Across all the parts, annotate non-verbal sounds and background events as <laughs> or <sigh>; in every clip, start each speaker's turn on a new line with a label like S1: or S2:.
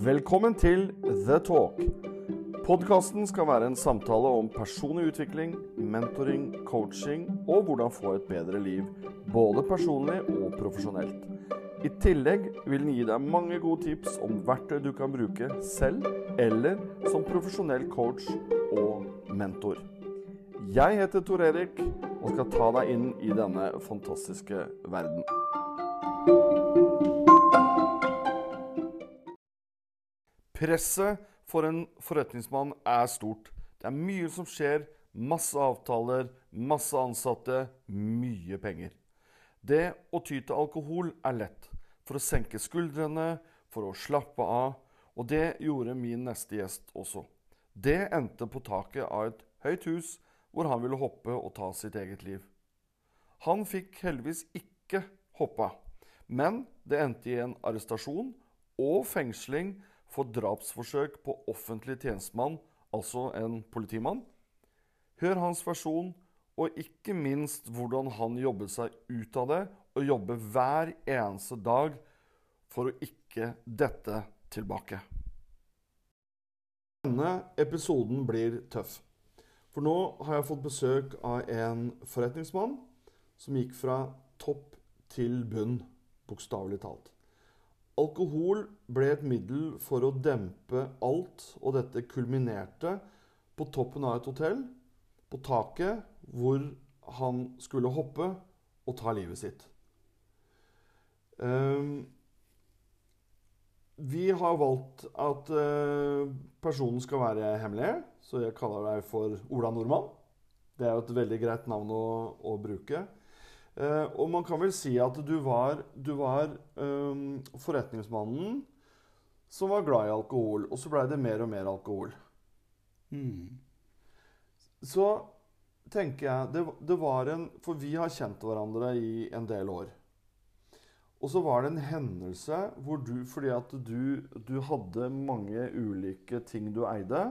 S1: Velkommen til The Talk. Podkasten skal være en samtale om personlig utvikling, mentoring, coaching og hvordan få et bedre liv, både personlig og profesjonelt. I tillegg vil den gi deg mange gode tips om verktøy du kan bruke selv eller som profesjonell coach og mentor. Jeg heter Tor Erik og skal ta deg inn i denne fantastiske verden. Presset for en forretningsmann er stort. Det er mye som skjer, masse avtaler, masse ansatte, mye penger. Det å ty til alkohol er lett. For å senke skuldrene, for å slappe av. Og det gjorde min neste gjest også. Det endte på taket av et høyt hus hvor han ville hoppe og ta sitt eget liv. Han fikk heldigvis ikke hoppa, men det endte i en arrestasjon og fengsling for drapsforsøk på offentlig tjenestemann, altså en politimann. Hør hans versjon, og ikke minst hvordan han jobbet seg ut av det, og jobber hver eneste dag for å ikke dette tilbake. Denne episoden blir tøff. For nå har jeg fått besøk av en forretningsmann som gikk fra topp til bunn, bokstavelig talt. Alkohol ble et middel for å dempe alt, og dette kulminerte på toppen av et hotell, på taket, hvor han skulle hoppe og ta livet sitt. Um, vi har valgt at uh, personen skal være hemmelig, så jeg kaller deg for Ola Nordmann. Det er jo et veldig greit navn å, å bruke. Uh, og man kan vel si at du var, du var um, forretningsmannen som var glad i alkohol. Og så blei det mer og mer alkohol.
S2: Mm.
S1: Så tenker jeg det, det, var en For vi har kjent hverandre i en del år. Og så var det en hendelse hvor du Fordi at du, du hadde mange ulike ting du eide.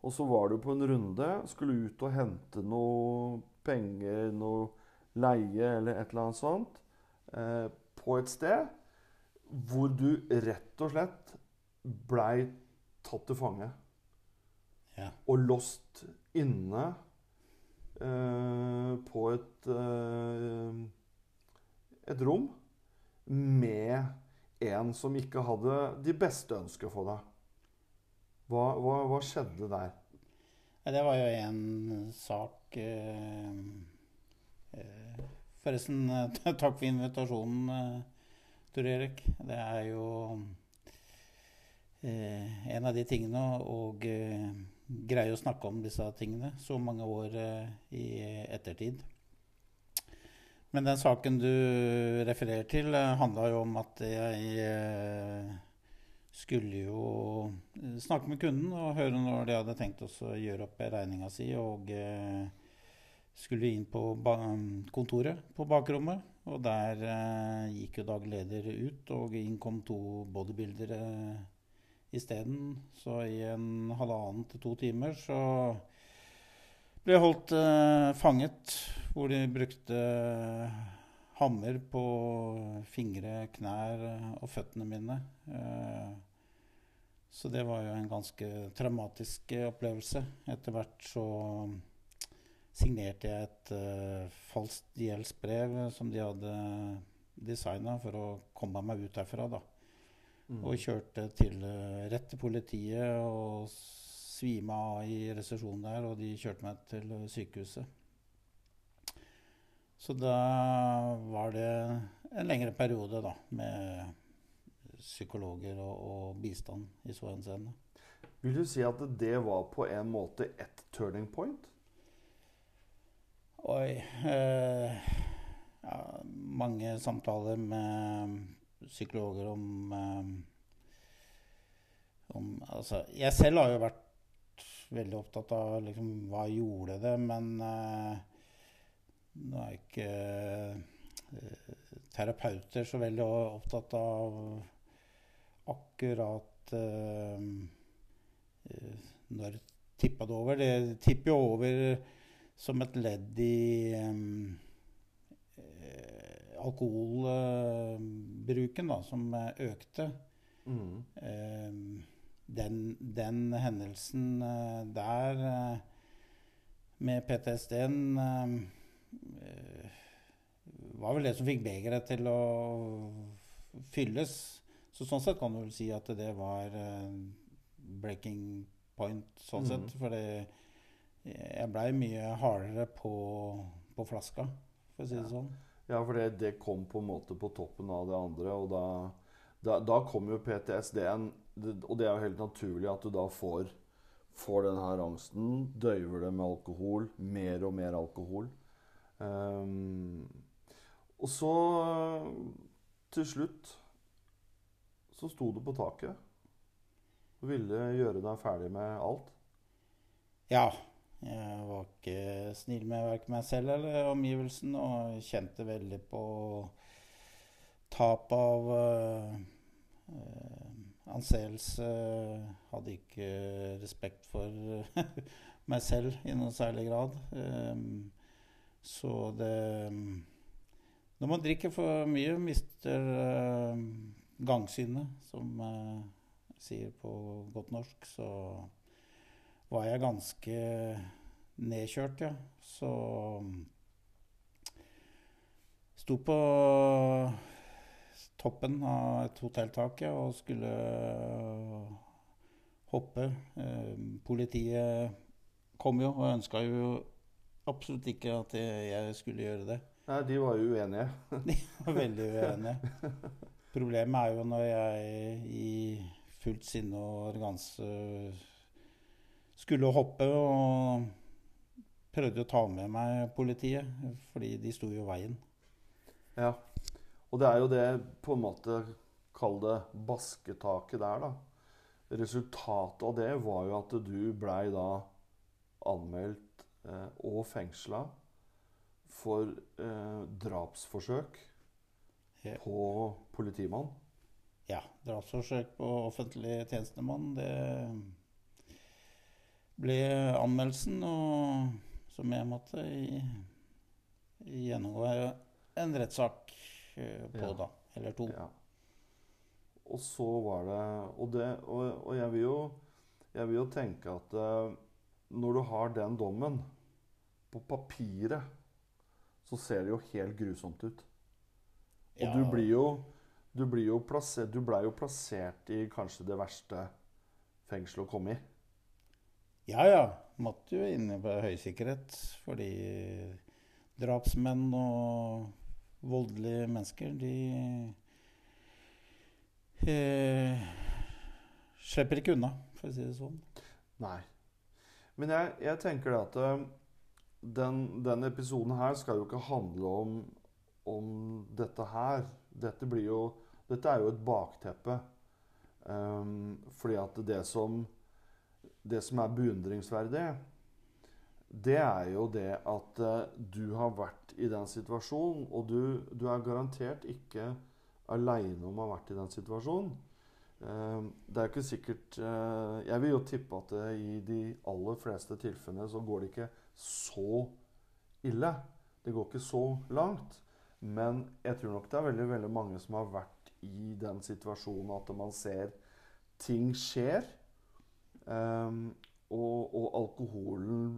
S1: Og så var du på en runde, skulle ut og hente noe penger, noe leie eller et eller annet sånt, eh, på et sted hvor du rett og slett blei tatt til fange.
S2: Ja.
S1: Og lost inne eh, på et eh, et rom med en som ikke hadde de beste ønsker for deg. Hva, hva, hva skjedde der?
S2: Det var jo en sak eh, eh, Forresten, <laughs> takk for invitasjonen, eh, Tor Erik. Det er jo eh, en av de tingene å greie å snakke om disse tingene så mange år eh, i ettertid. Men den saken du refererer til, handla jo om at jeg skulle jo snakke med kunden og høre når de hadde tenkt oss å gjøre opp regninga si. Og uh, vi inn på kontoret på bakrommet. Og der gikk jo daglig leder ut, og inn kom to bodybuildere isteden. Så i en halvannen til to timer så ble jeg holdt fanget hvor de brukte hammer på fingre, knær og føttene mine. Eh, så det var jo en ganske traumatisk opplevelse. Etter hvert så signerte jeg et uh, falskt gjeldsbrev som de hadde designa for å komme meg ut herfra. da. Mm. Og kjørte til, uh, rett til politiet og svima av i resesjonen der, og de kjørte meg til sykehuset. Så da var det en lengre periode da, med psykologer og, og bistand i så henseende.
S1: Vil du si at det var på en måte et turning point?
S2: Oi eh, ja, Mange samtaler med psykologer om, eh, om Altså, jeg selv har jo vært veldig opptatt av liksom, hva gjorde det, men eh, nå er ikke eh, terapeuter så veldig opptatt av akkurat eh, Når tippa det over? Det tipper jo over som et ledd i um, alkoholbruken, da, som økte.
S1: Mm.
S2: Eh, den, den hendelsen eh, der eh, med PTSD-en eh, var vel det som fikk begeret til å fylles. Så sånn sett kan du vel si at det var eh, breaking point, sånn
S1: mm.
S2: sett. For det, jeg blei mye hardere på, på flaska, for å si det
S1: Ja.
S2: sånn.
S1: Ja, for det, det kom på en måte på toppen av det andre, og da, da, da kom jo PTSD-en Og det er jo helt naturlig at du da får, får den her angsten, døyver det med alkohol, mer og mer alkohol. Um, og så, til slutt, så sto du på taket og ville gjøre deg ferdig med alt.
S2: Ja. Jeg var ikke snill med verken meg selv eller omgivelsen, og kjente veldig på tap av uh, anseelse. Hadde ikke respekt for <laughs> meg selv i noen særlig grad. Um, så det Når man drikker for mye, mister uh, gangsynet, som uh, sier på godt norsk, så var jeg ganske nedkjørt, ja. Så sto på toppen av et hotelltak ja, og skulle hoppe. Eh, politiet kom jo og ønska jo absolutt ikke at jeg skulle gjøre det.
S1: Nei, de var jo uenige. <laughs>
S2: De var veldig uenige. <laughs> Problemet er jo når jeg i fullt sinne og arroganse skulle hoppe og prøvde å ta med meg politiet, fordi de sto jo i veien.
S1: Ja. Og det er jo det på en måte Kall det basketaket der, da. Resultatet av det var jo at du blei da anmeldt eh, og fengsla for eh, drapsforsøk
S2: Ja.
S1: på politimann.
S2: Ja, drapsforsøk på offentlig tjenestemann, det ble anmeldelsen, og som jeg måtte i, gjennomgå en rettssak eh, på,
S1: Ja.
S2: da. Eller to.
S1: Ja. Og så var det Og, det, og, og jeg, vil jo, jeg vil jo tenke at eh, når du har den dommen På papiret så ser det jo helt grusomt ut. Og
S2: Ja.
S1: du blir jo du blir jo plassert, du blei jo plassert i kanskje det verste fengselet å komme i.
S2: Ja, ja. Måtte jo inne på høysikkerhet. Fordi drapsmenn og voldelige mennesker, de eh, slipper ikke unna, for å si det sånn.
S1: Nei. Men jeg, jeg tenker at eh, den, den episoden her skal jo ikke handle om, om dette her. Dette, jo, dette er jo et bakteppe. Um, fordi at det som, det som er beundringsverdig, det er jo det at eh, du har vært i den situasjonen, og du, du er garantert ikke aleine om å ha vært i den situasjonen. Eh, Det er jo ikke sikkert eh, Jeg vil jo tippe at i de aller fleste tilfellene så går det ikke så ille. Det går ikke så langt. Men jeg tror nok det er veldig, veldig mange som har vært i den situasjonen at man ser ting skjer. Eh, og, og alkoholen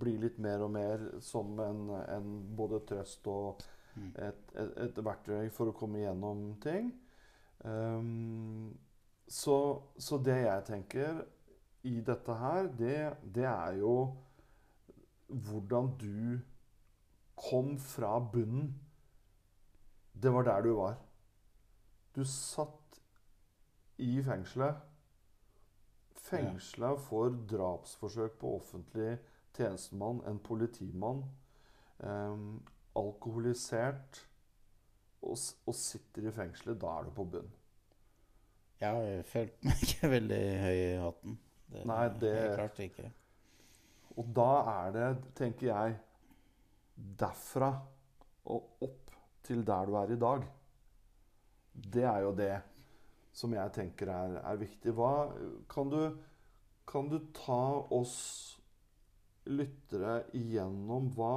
S1: blir litt mer og mer som en, en både trøst og
S2: Mm.
S1: et, et, et verktøy for å komme gjennom ting. Um, så, så det jeg tenker i dette her, det, det er jo hvordan du kom fra bunnen. Det var der du var. Du satt i fengselet. Fengsla for drapsforsøk på offentlig tjenestemann, en politimann. Um, alkoholisert og, og sitter i fengselet. Da er du på bunn.
S2: Jeg har følt meg <laughs> ikke veldig høy i hatten. Det,
S1: Nei, det-
S2: klart ikke.
S1: Og da er det, tenker jeg, derfra og opp til der du er i dag. Det er jo det som jeg tenker er, er viktig. Hva, kan, du, kan du ta oss lyttere igjennom hva,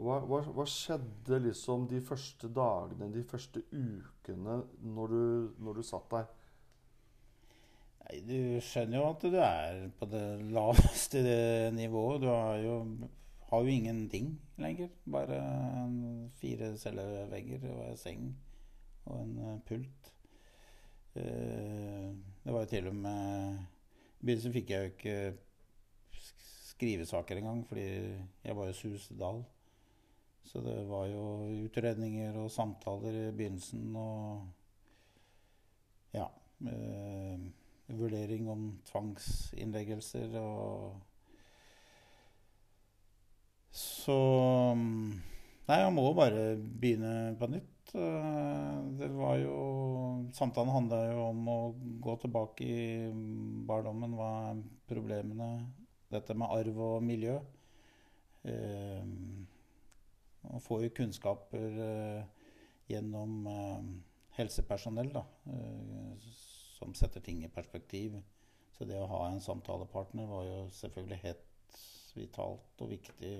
S1: hva, hva, skjedde liksom de første dagene, de første ukene, når du, når du satt der?
S2: Nei, Du skjønner jo at du er på det laveste <laughs> nivået. Du har jo, har jo ingenting lenger. Bare fire cellevegger og en seng og en pult. Eh, Det var jo til og med I begynnelsen fikk jeg jo ikke skrivesaker engang, fordi jeg var jo suicidal. Så det var jo utredninger og samtaler i begynnelsen og ja. Eh, vurdering om tvangsinnleggelser og Så mm, Nei, jeg må bare begynne på nytt. Eh, Det var jo Samtalen handla jo om å gå tilbake i barndommen. Hva er problemene? Dette med arv og miljø. Eh, Man får jo kunnskaper eh, gjennom eh, helsepersonell, da. eh, Som setter ting i perspektiv. Så det å ha en samtalepartner var jo selvfølgelig helt vitalt og viktig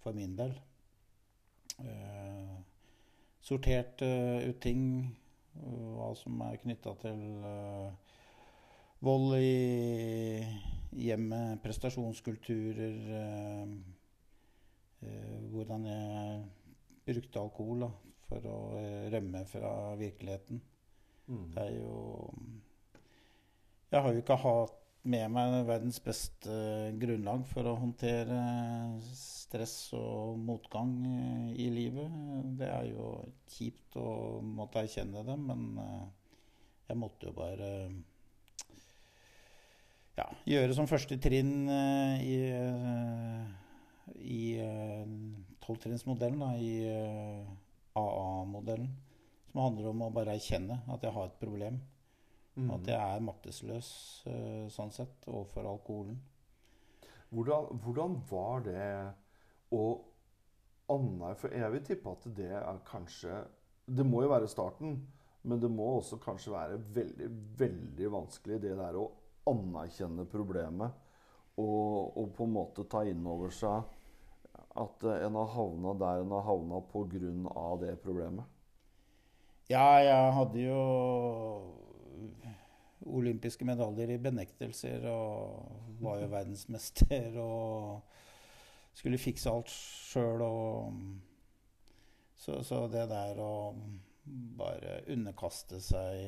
S2: for min del. Eh, sortert eh, ut ting, eh, hva som er knytta til eh, vold i hjemmet, prestasjonskulturer Hvordan jeg brukte alkohol da, for å rømme fra virkeligheten.
S1: Mm.
S2: Det er jo Jeg har jo ikke hatt med meg verdens beste grunnlag for å håndtere stress og motgang eh, i livet. Det er jo kjipt å måtte erkjenne det, men eh, jeg måtte jo bare ja, gjøre som første trinn eh, i, eh, i eh, tolvtrinnsmodellen, i eh, AA-modellen. Som handler om å bare erkjenne at jeg har et problem.
S1: Mm.
S2: At jeg er maktesløs eh, sånn sett overfor alkoholen.
S1: Hvordan, hvordan var det å anerkjenne For jeg vil tippe at det er kanskje Det må jo være starten, men det må også kanskje være veldig, veldig vanskelig det der å anerkjenne problemet og, og på en måte ta inn over seg at en har havna der en har havna pga. det problemet.
S2: Ja, jeg hadde jo olympiske medaljer i benektelser og var jo verdensmester og skulle fikse alt sjøl og så, så det der å bare underkaste seg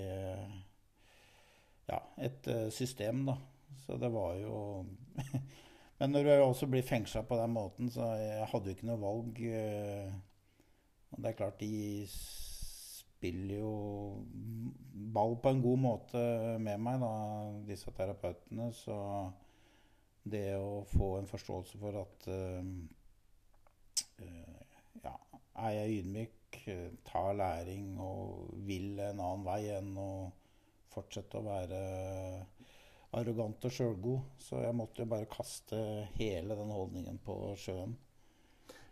S2: ja, et eh, system, da. Så det var jo <laughs> Men når du også blir fengsla på den måten, så jeg hadde jo ikke noe valg. eh, Og det er klart, de spiller jo ball på en god måte med meg, da, disse terapeutene. Så det å få en forståelse for at eh, ja, er jeg ydmyk, eh, tar læring og vil en annen vei enn å fortsette å være arrogant og sjølgod. Så jeg måtte jo bare kaste hele den holdningen på sjøen.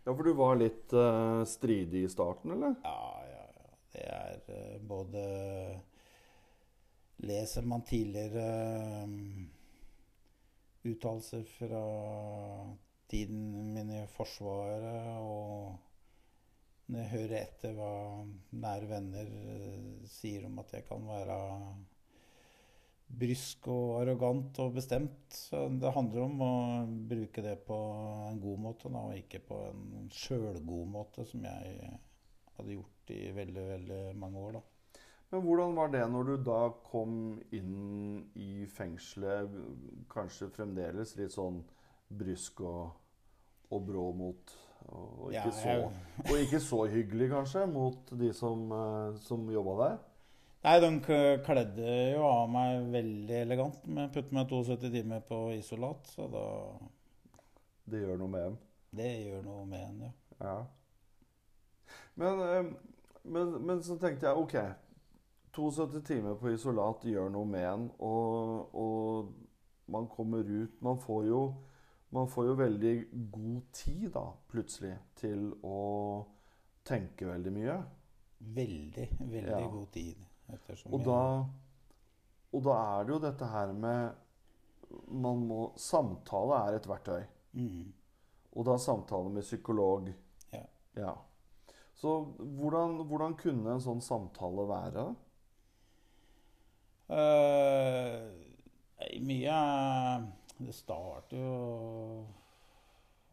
S1: Ja, for du var litt uh, stridig i starten, eller?
S2: Ja. Det er eh, både Leser man tidligere um, uttalelser fra tiden min i Forsvaret, og når jeg hører etter hva nære venner eh, sier om at jeg kan være brysk og arrogant og bestemt. Så det handler om å bruke det på en god måte, da, og ikke på en sjølgod måte, som jeg hadde gjort i veldig, veldig mange år. da.
S1: Men hvordan var det når du da kom inn i fengselet, kanskje fremdeles litt sånn brysk og, og brå mot og, ikke
S2: Ja, jeg-
S1: så, <laughs> og ikke så hyggelig, kanskje, mot de som, eh, som jobba der?
S2: Nei, de kledde jo av meg veldig elegant. Men putte meg 72 timer på isolat, så da
S1: Det gjør noe med en.
S2: Det gjør noe med en, ja.
S1: Ja. Men, eh, men, men så tenkte jeg OK. 72 timer på isolat gjør noe med en, og, og man kommer ut Man får jo man får jo veldig god tid, da, plutselig, til å tenke veldig mye.
S2: Veldig, veldig
S1: Ja.
S2: god tid.
S1: Og da, og da er det jo dette her med man må, Samtale er et verktøy.
S2: mm.
S1: Og da samtale med psykolog.
S2: Ja.
S1: Så hvordan, hvordan kunne en sånn samtale være?
S2: Eh, Nei, Mye Det starter jo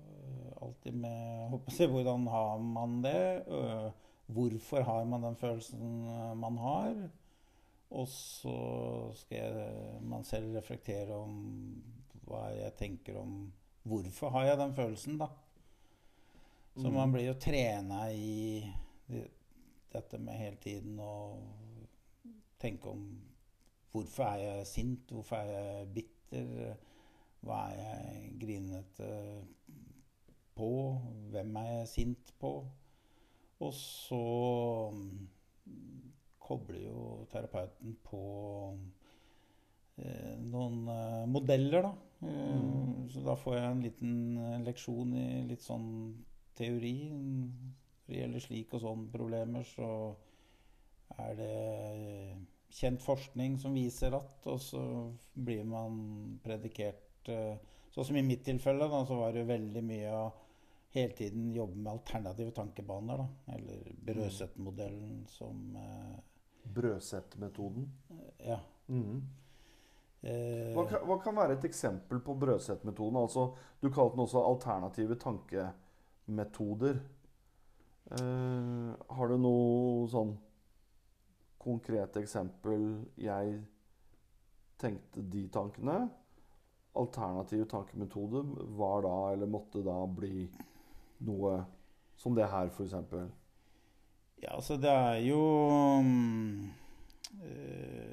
S2: øh, alltid med håper jeg, Hvordan har man det? øh, Hvorfor har man den følelsen man har? Og så skal jeg, man selv reflektere om hva jeg tenker om Hvorfor har jeg den følelsen, da? Så
S1: Mm.
S2: man blir jo trena i dette med hele tiden å tenke om hvorfor er jeg sint, hvorfor er jeg bitter, hva er jeg grinete på, hvem er jeg sint på? Og så mm, kobler jo terapeuten på eh, noen eh, modeller, da. Eh,
S1: Mm.
S2: Så da får jeg en liten leksjon i litt sånn teori. Når det gjelder slik og sånn problemer, så er det eh, kjent forskning som viser at, og så blir man predikert Sånn som i mitt tilfelle, da, så var det jo veldig mye å hele tiden jobbe med alternative tankebaner, da. Eller Brøset-modellen som eh,
S1: Brødsettmetoden.
S2: Ja. Mm.
S1: Hva, kan, hva kan være et eksempel på brødsettmetoden? Altså, du kalte den også alternative tankemetoder. Eh, har du noe sånn konkret eksempel Jeg tenkte de tankene. Alternativ tankemetode var da, eller måtte da, bli noe som det her, f.eks.
S2: Ja, altså det er jo øh,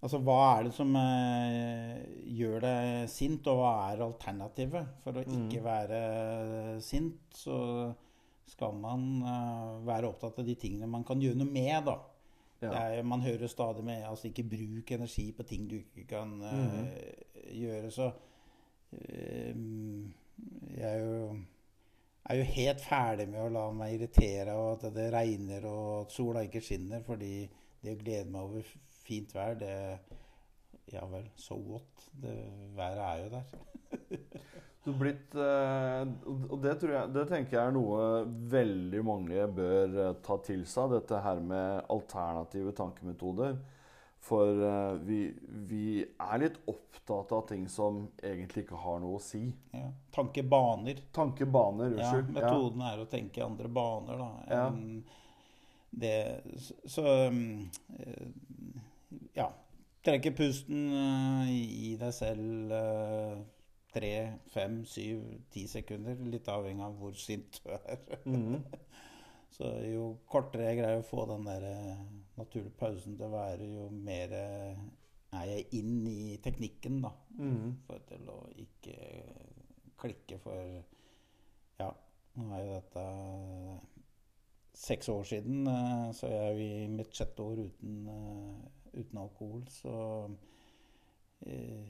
S2: Altså hva er det som eh, gjør deg sint, og hva er alternativet? For å ikke
S1: Mm.
S2: være sint, så skal man eh, være opptatt av de tingene man kan gjøre noe med, da. Det
S1: Ja.
S2: er, man hører stadig med altså ikke bruk energi på ting du ikke kan øh, gjøre, så øh, Jeg er jo er jo helt ferdig med å la meg irritere av at det regner og at sola ikke skinner, fordi det å glede meg over fint vær, det Ja vel, so what? Det været er jo der.
S1: Du blitt, eh, og det, tror jeg, det tenker jeg er noe veldig mange bør eh, ta til seg, dette her med alternative tankemetoder. For eh, vi, vi er litt opptatt av ting som egentlig ikke har noe å si.
S2: Ja. Tankebaner.
S1: Tankebaner,
S2: Ja,
S1: metoden
S2: metoden er å tenke i andre baner, da.
S1: Ja.
S2: det Så, eh, Ja. Trekke pusten eh, i deg selv eh, tre, fem, syv, ti sekunder. Litt avhengig av hvor sint du er.
S1: Mm. <laughs>
S2: Så jo kortere jeg greier å få den der eh, naturlige pausen til å være, jo mer er jeg inn i teknikken, da.
S1: Mm.
S2: For til å ikke klikke for Ja, nå er jo dette seks år siden, så jeg er jo i mitt sjette år uten, uten alkohol, så eh,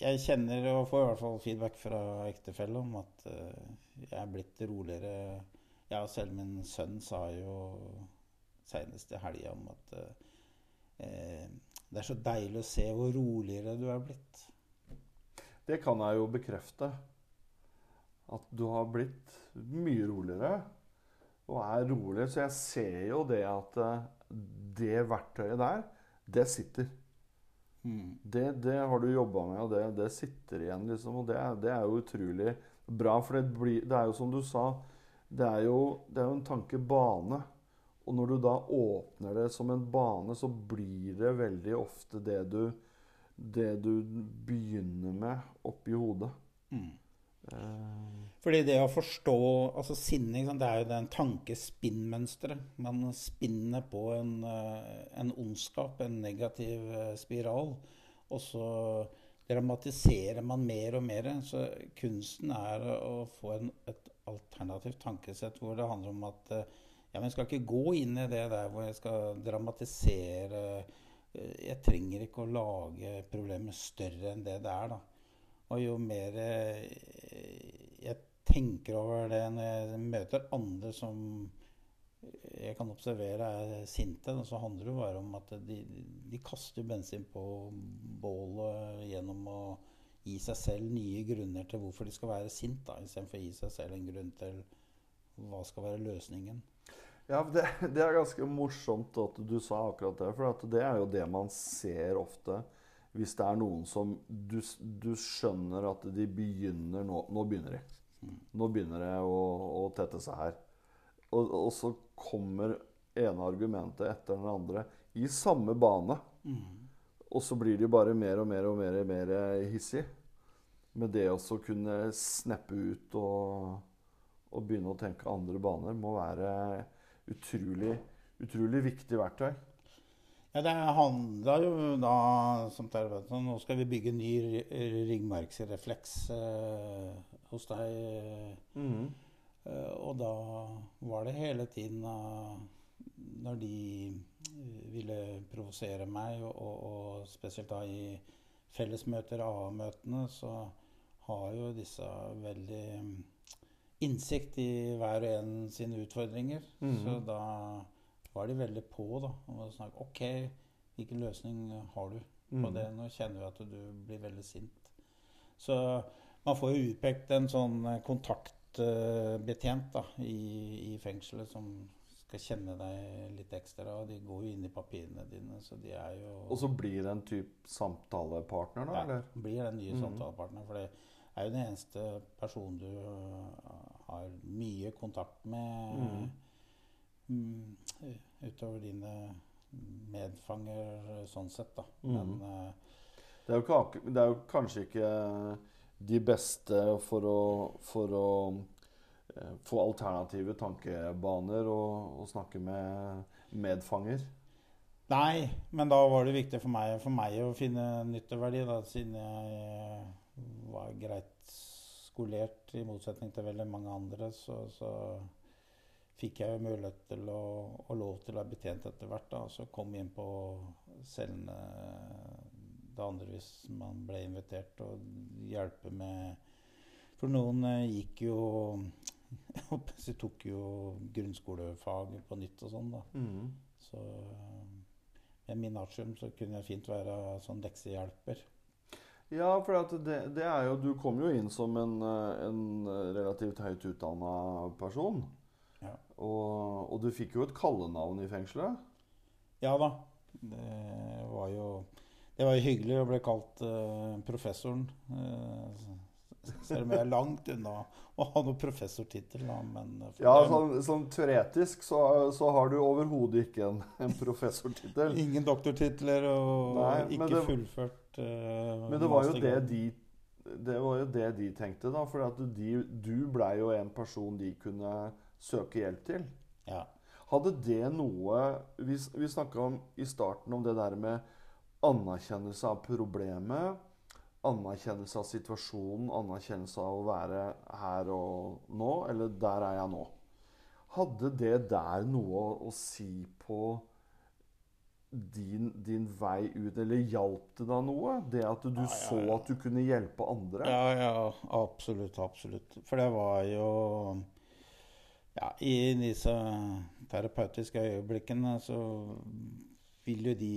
S2: jeg kjenner og får i hvert fall feedback fra ektefelle om at eh, jeg er blitt roligere. Ja, selv min sønn sa jo senest i helga om at eh, det er så deilig å se hvor roligere du er blitt.
S1: Det kan jeg jo bekrefte. At du har blitt mye roligere. Og er rolig. Så jeg ser jo det at eh, det verktøyet der, det sitter.
S2: Mm.
S1: Det, det har du jobba med, og det, det sitter igjen, liksom. Og det, det er jo utrolig bra. For det, blir, det er jo som du sa, det er jo, det er jo en tankebane. Og når du da åpner det som en bane, så blir det veldig ofte det du, det du begynner med oppi hodet.
S2: Mm.
S1: Eh,
S2: Fordi det å forstå altså Sinne det er jo den tankespinnmønsteret. Man spinner på en, eh, en ondskap, en negativ eh, spiral. Og så dramatiserer man mer og mer. Så kunsten er å få en, et alternativt tankesett hvor det handler om at eh, ja, men jeg skal ikke gå inn i det der hvor jeg skal dramatisere. Jeg trenger ikke å lage problemet større enn det det er, da. Og jo mer tenker over det når jeg møter andre som jeg kan observere er sinte, da, så handler det jo bare om at de, de kaster bensin på bålet gjennom å gi seg selv nye grunner til hvorfor de skal være sint, istedenfor å gi seg selv en grunn til hva skal være løsningen.
S1: Ja, det, det er ganske morsomt at du sa akkurat det. For det er jo det man ser ofte. Hvis det er noen som du, du skjønner at de begynner Nå, nå begynner de. Nå begynner det å, å tette seg her. Og, og, så kommer ene argumentet etter den andre i samme bane. Og så blir de bare mer og mer og mer, mer hissig. Med det å kunne sneppe ut og, og begynne å tenke andre baner må være utrolig, utrolig viktig verktøy.
S2: Ja, Det handla jo da som terapeut om nå skal vi bygge ny ryggmargsrefleks eh, hos deg. Mm. Eh, og da var det hele tiden uh, Når de ville provosere meg, og, og, og, spesielt da i fellesmøter, AA-møtene, så har jo disse veldig innsikt i hver og en sine utfordringer. Mm. Så da var de veldig på da, og snakket OK, hvilken løsning har du på mm. det? Nå kjenner vi at du blir veldig sint. Så man får jo utpekt en sånn eh, kontaktbetjent da, i, i fengselet som skal kjenne deg litt ekstra. og De går jo inn i papirene dine. så de er jo...
S1: Og så blir det en type samtalepartner, da?
S2: Ja, eller? blir en ny mm. samtalepartner. For det er jo den eneste personen du har mye kontakt med mm. Mm, utover dine medfanger sånn sett, da. Mm. Men uh,
S1: det, er jo, det, er jo, kanskje ikke de beste for å, for å uh, få alternative tankebaner og, og, snakke med medfanger.
S2: Nei, men da var det viktig for meg, for meg å finne nytteverdi, da, siden jeg var greit skolert, i motsetning til veldig mange andre. Så, så fikk jeg jo mulighet til å, og lov til å være betjent etter hvert. da, Så kom jeg inn på cellene det andre hvis man ble invitert, og hjelpe med For noen eh, gikk jo <laughs> Så tok jo grunnskolefag på nytt og sånn, da. Mm. Så med min artium så kunne jeg fint være sånn leksehjelper.
S1: Ja, for det, det, er jo Du kom jo inn som en, eh, en relativt høyt utdanna person. Ja. Og, og, du fikk jo et kallenavn i fengselet?
S2: Ja da. Det var jo, det var jo hyggelig å bli kalt uh, professoren. Uh, selv om jeg er langt unna å ha noen professortittel.
S1: Ja, sånn, sånn, teoretisk så, så, har du overhodet ikke en, en professortittel.
S2: Ingen doktortitler og Nei, ikke det, fullført uh,
S1: Men det var, jo det, de, det var jo det de tenkte, da. For de, du blei jo en person de kunne søke hjelp til. Ja. Hadde det noe Vi, vi snakka i starten om det der med anerkjennelse av problemet anerkjennelse av situasjonen, anerkjennelse av å være her og nå, eller der er jeg nå. Hadde det der noe å, si på din, din, vei ut, eller hjalp det da noe? Det at du ja, ja, ja. så at du kunne hjelpe andre?
S2: Ja, ja, absolutt. Absolutt. For det var jo Ja, i disse terapeutiske øyeblikkene så vil jo de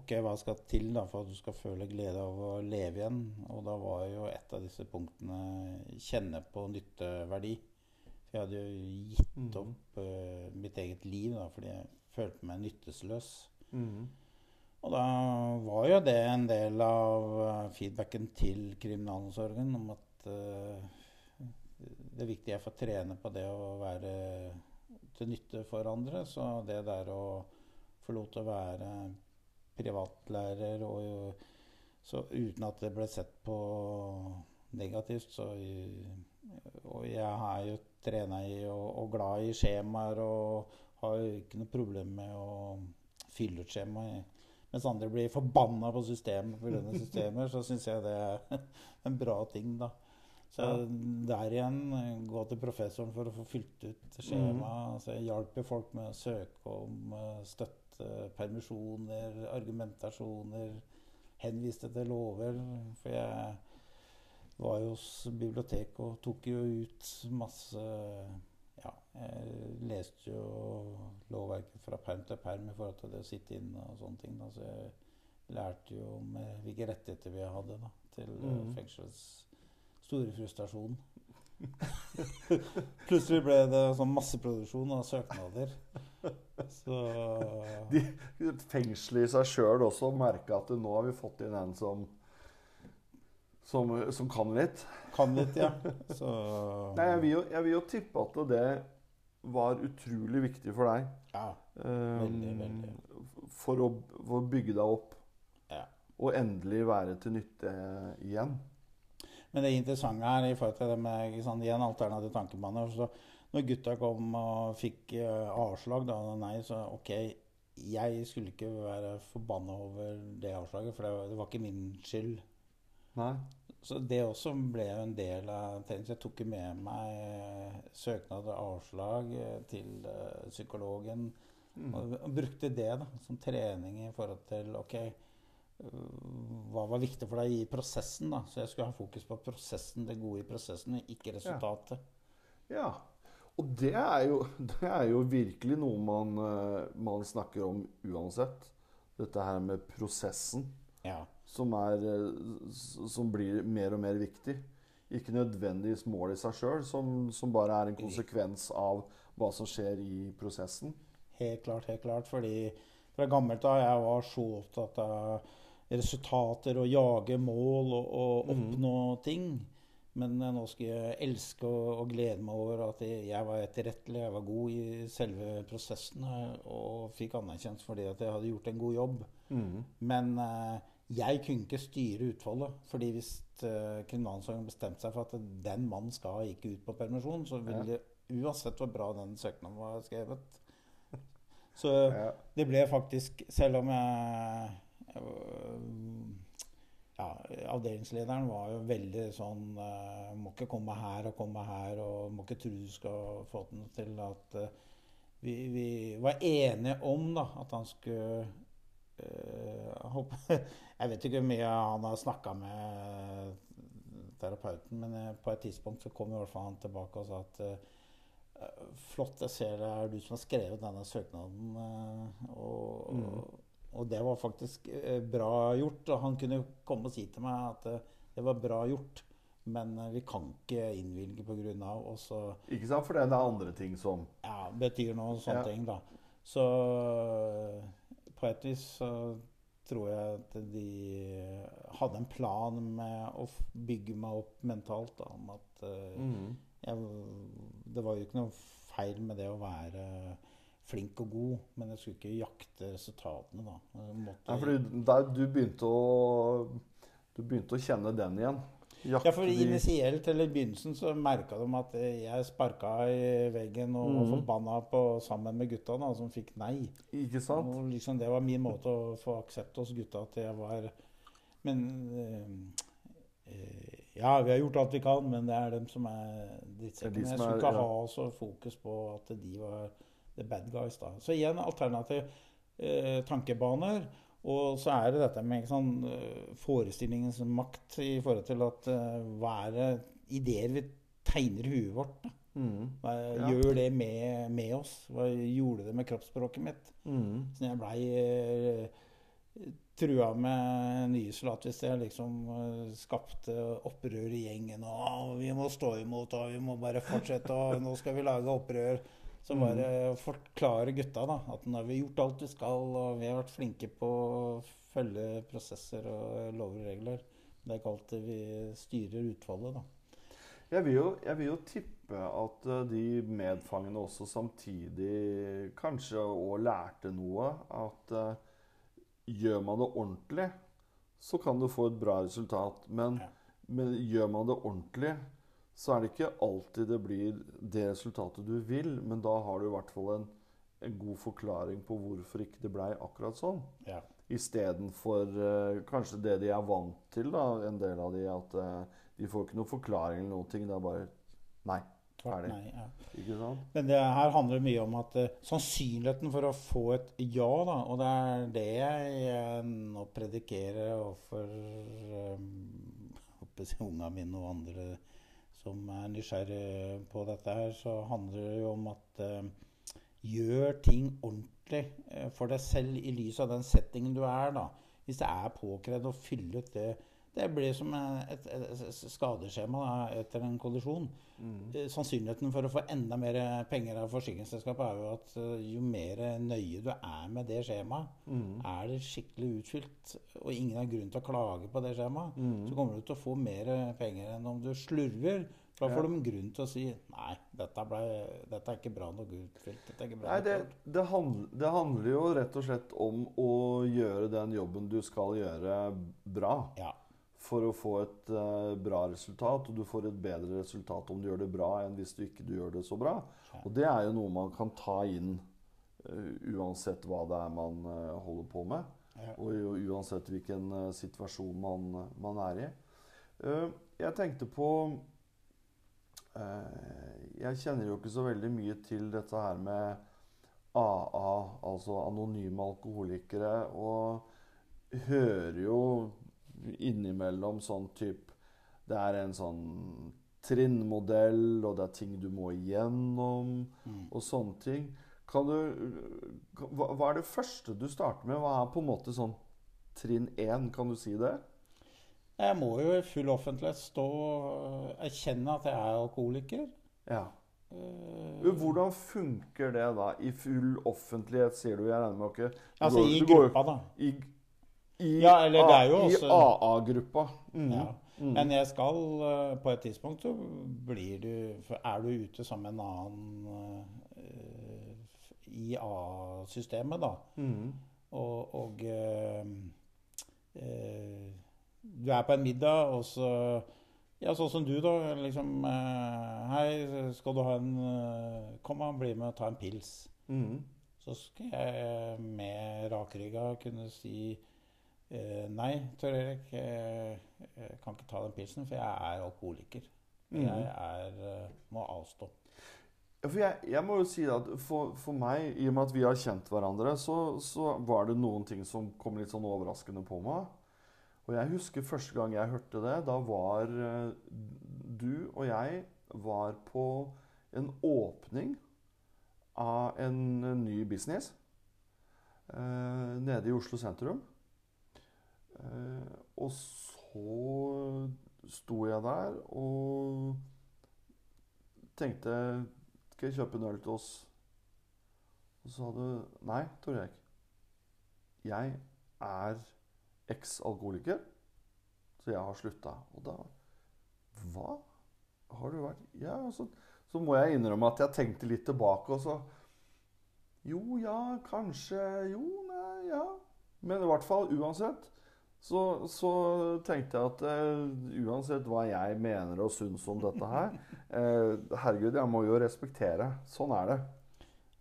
S2: Ok, hva skal til da for at du skal føle glede av å leve igjen? Og da var jo et av disse punktene kjenne på nytteverdi. For jeg hadde jo gitt mm. opp uh, mitt eget liv da, fordi jeg følte meg nyttesløs. Mm. Og da var jo det en del av eh, feedbacken til kriminalomsorgen om at uh, det er viktig jeg får trene på det å være til nytte for andre. Så det der å få lov til å være privatlærer og, så uten at det ble sett på negativt. Så, og jeg er jo trena i og, og, glad i skjemaer og har jo ikke noe problem med å fylle ut skjemaer. Mens andre blir forbanna på systemet pga. systemer, så syns jeg det er <laughs> en bra ting, da. Så der igjen, gå til professoren for å få fylt ut skjema. Mm. Så jeg hjelper folk med å søke om uh, støtte Eh, permisjoner, argumentasjoner, henviste til lover. For jeg var jo hos biblioteket og tok jo ut masse Ja, jeg leste jo lovverket fra perm til perm i forhold til det å sitte inne og sånne ting. Da. Så jeg lærte jo om hvilke rettigheter vi hadde da, til mm. fengselets store frustrasjon. <laughs> Plutselig ble det sånn masseproduksjon av søknader. Så <laughs>
S1: De, fengselet i seg sjøl også merka at nå har vi fått inn en som, som, som kan litt.
S2: kan litt, ja. <laughs> Så
S1: Nei, jeg vil, jo, jeg vil jo tippe at det var utrolig viktig for deg.
S2: Ja.
S1: veldig,
S2: Veldig, veldig.
S1: For, å, for å bygge deg opp.
S2: Ja.
S1: Og endelig være til nytte igjen.
S2: Men det interessante her i forhold til det med ikke sant, igjen alternative tankebaner så Når gutta kom og fikk eh, avslag, da, nei, så OK, jeg skulle ikke være forbanna over det avslaget, for det var, det var ikke min skyld.
S1: Nei.
S2: Så det også ble en del av treningen. Så jeg tok med meg eh, søknad og avslag eh, til psykologen.
S1: Mm.
S2: Og, og brukte det da, som trening i forhold til OK, hva var viktig for deg i prosessen? da? Så jeg skulle ha fokus på prosessen, det gode i prosessen, ikke resultatet.
S1: Ja. Og det er jo, <laughs> det er jo virkelig noe man, eh, man snakker om uansett. Dette her med prosessen,
S2: Ja.
S1: som, er, eh, som blir mer og mer viktig. Ikke nødvendigvis mål i seg sjøl, som, som bare er en konsekvens av hva som skjer i prosessen.
S2: Helt klart, helt klart. Fordi fra gammelt av jeg var så opptatt av resultater og jage mål og, og oppnå ting. Men eh, nå skal jeg elske og, glede meg over at jeg, var etterrettelig, jeg var god i selve prosessen eh, og fikk anerkjennelse fordi at jeg hadde gjort en god jobb. Men eh, jeg kunne ikke styre utfallet. fordi hvis kriminalomsorgen bestemte seg for at den mannen skal ikke ut på permisjon, så ville det uansett hvor bra den søknaden var skrevet <laughs> Så
S1: Ja.
S2: det ble faktisk Selv om jeg ja, Avdelingslederen var jo veldig sånn uh, Må ikke komme her og komme her, og må ikke tro du skal få den til at uh, vi, vi var enige om da, at han skulle uh, jeg <laughs> Jeg vet ikke hvor mye han har snakka med terapeuten, men eh, på et tidspunkt så kom i hvert fall han tilbake og sa at eh, Flott, jeg ser det er du som har skrevet denne søknaden. eh, Og, og det var faktisk eh, bra gjort. Og han kunne komme og si til meg at eh, det var bra gjort, men eh, vi kan ikke innvilge pga.
S1: Ikke sant? For det er andre ting som
S2: ja, betyr noe sånne
S1: Ja.
S2: ting, da. Så på et vis så tror jeg at de hadde en plan med å bygge meg opp mentalt da, om at eh, jeg, Det var jo ikke noe feil med det å være flink og god, men jeg skulle ikke jakte resultatene, da. Måtte-
S1: Ja, der du begynte å Du begynte å kjenne den igjen. Jakte
S2: Ja, for initielt, eller i begynnelsen, så merka de at jeg sparka i veggen og var forbanna på sammen med gutta da, som fikk nei.
S1: Ikke sant?
S2: Og liksom Det var min måte å få aksept hos gutta at jeg var Men øh, Ja, vi har gjort alt vi kan, men det er dem som er
S1: Det
S2: drittsekkene. Jeg skulle ikke
S1: ja.
S2: ha så fokus på at de var the bad guys, da. Så igjen alternativ eh, tankebaner. Og så er det dette med sånn, forestillingens makt i forhold til at eh, hva er det ideer vi tegner i huet vårt? da?
S1: Mm.
S2: Hva
S1: Ja.
S2: gjør det med, med oss? Hva gjorde det med kroppsspråket mitt?
S1: Mm.
S2: Så jeg blei eh, trua med nyhetsinnslag hvis jeg liksom eh, skapte opprør i gjengen. Og 'Vi må stå imot, og vi må bare fortsette, og nå skal vi lage opprør'. Så bare å forklare gutta da, at nå har vi gjort alt vi skal, og vi har vært flinke på å følge prosesser og lover og regler. Det er ikke alltid vi styrer utfallet, da.
S1: Jeg vil, jo, jeg vil jo tippe at eh, de medfangene også samtidig kanskje òg lærte noe. At uh, gjør man det ordentlig, så kan du få et bra resultat. Men,
S2: Ja.
S1: men gjør man det ordentlig, så er det ikke alltid det blir det resultatet du vil. Men da har du i hvert fall en, en god forklaring på hvorfor ikke det blei akkurat sånn.
S2: Ja.
S1: Istedenfor uh, kanskje det de er vant til, da, en del av de, at uh, de får ikke noe forklaring eller noen ting. Det er bare nei. Ferdig.
S2: Nei, ja.
S1: Ikke sant?
S2: Men det her handler mye om at uh, sannsynligheten for å få et ja, da, og det er det jeg eh, nå predikerer overfor um, unga mine og andre som er nysgjerrig på dette her, så handler det jo om at eh, gjør ting ordentlig eh, for deg selv i lys av den settingen du er, da. Hvis det er påkrevd å fylle ut det Det blir som et, et, skadeskjema da, etter en kollisjon. Mm. Sannsynligheten for å få enda mer penger av forsikringsselskapet er jo at eh, jo mer nøye du er med det skjemaet, er det skikkelig utfylt, og ingen har grunn til å klage på det skjemaet, så kommer du til å få mer penger enn om du slurver. Da får de grunn til å si nei, dette, ble, dette er ikke bra nok utfylt. Er
S1: Nei, det, det, handler, det handler jo rett og slett om å gjøre den jobben du skal gjøre, bra.
S2: Ja.
S1: For å få et eh, bra resultat. Og du får et bedre resultat om du gjør det bra, enn hvis du ikke du gjør det så bra. Og det er jo noe man kan ta inn eh, uansett hva det er man eh, holder på med. Og uansett hvilken situasjon man, man er i. Jeg tenkte på Jeg kjenner jo ikke så veldig mye til dette her med AA, altså anonyme alkoholikere, og hører jo innimellom sånn type Det er en sånn trinnmodell, og det er ting du må igjennom,
S2: Mm.
S1: og sånne ting. Kan du, hva, hva er det første du starter med? Hva er på en måte sånn trinn én? Kan du si det?
S2: Jeg må jo i full offentlighet stå og erkjenne at jeg er alkoholiker.
S1: Ja.
S2: Eh,
S1: Hvordan funker det da? I full offentlighet, sier du? Jeg regner med ikke du
S2: Altså
S1: går-
S2: i
S1: gruppa, går-
S2: da.
S1: I, i,
S2: Ja,
S1: I AA-gruppa. Mm.
S2: Ja. Men jeg skal eh, På et tidspunkt så blir du Er du ute som en annen uh, i A-systemet, da.
S1: Mm.
S2: Og, og uh, uh, Du er på en middag, og så Ja, sånn som du, da. Liksom Hei, skal du ha en Kom og bli med og ta en pils.
S1: Mm.
S2: Så skal jeg med rakrygga kunne si eh, nei, Tor Erik, eh, jeg kan ikke ta den pilsen, for jeg er alkoholiker.
S1: Mm.
S2: Jeg er, eh, må avstå.
S1: Jeg, jeg må jo si at for, for meg, i og med at vi har kjent hverandre, så, så var det noen ting som kom litt sånn overraskende på meg. Og jeg husker første gang jeg hørte det. Da var eh, du og jeg var på en åpning av en, en ny business eh, nede i Oslo sentrum. Eh, og så sto jeg der og tenkte Skal jeg kjøpe en øl til oss? Og så sa du Nei, Tor. Jeg er eks-alkoholiker, så jeg har slutta. Og da Hva? Har du vært Ja, så, så må jeg innrømme at jeg tenkte litt tilbake, og så Jo, ja, kanskje Jo, nei, ja. Men i hvert fall, uansett, så, så tenkte jeg at uh, uansett hva jeg mener og syns om dette her uh, <laughs> Herregud, jeg må jo respektere. Sånn er det.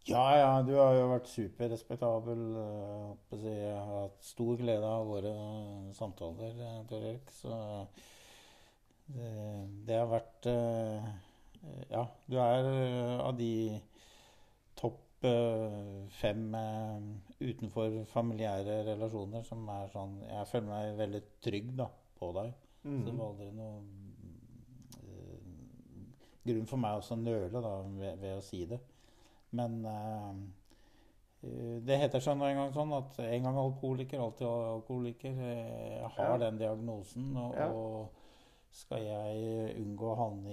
S2: Ja, ja, du har jo vært superrespektabel. Uh, si. Jeg har hatt stor glede av våre samtaler, Tor Erik. Så det, det har vært Ja, du er av de topp fem utenfor familiære relasjoner som er sånn Jeg føler meg veldig trygg da, på deg. Så det var aldri noe eh, grunn for meg også å nøle da, ved, ved å si det. Men eh, eh, det heter seg nå en gang sånn at en gang alkoholiker, alltid alkoholiker. Jeg har
S1: Ja.
S2: den diagnosen, og,
S1: Ja.
S2: og skal jeg unngå å havne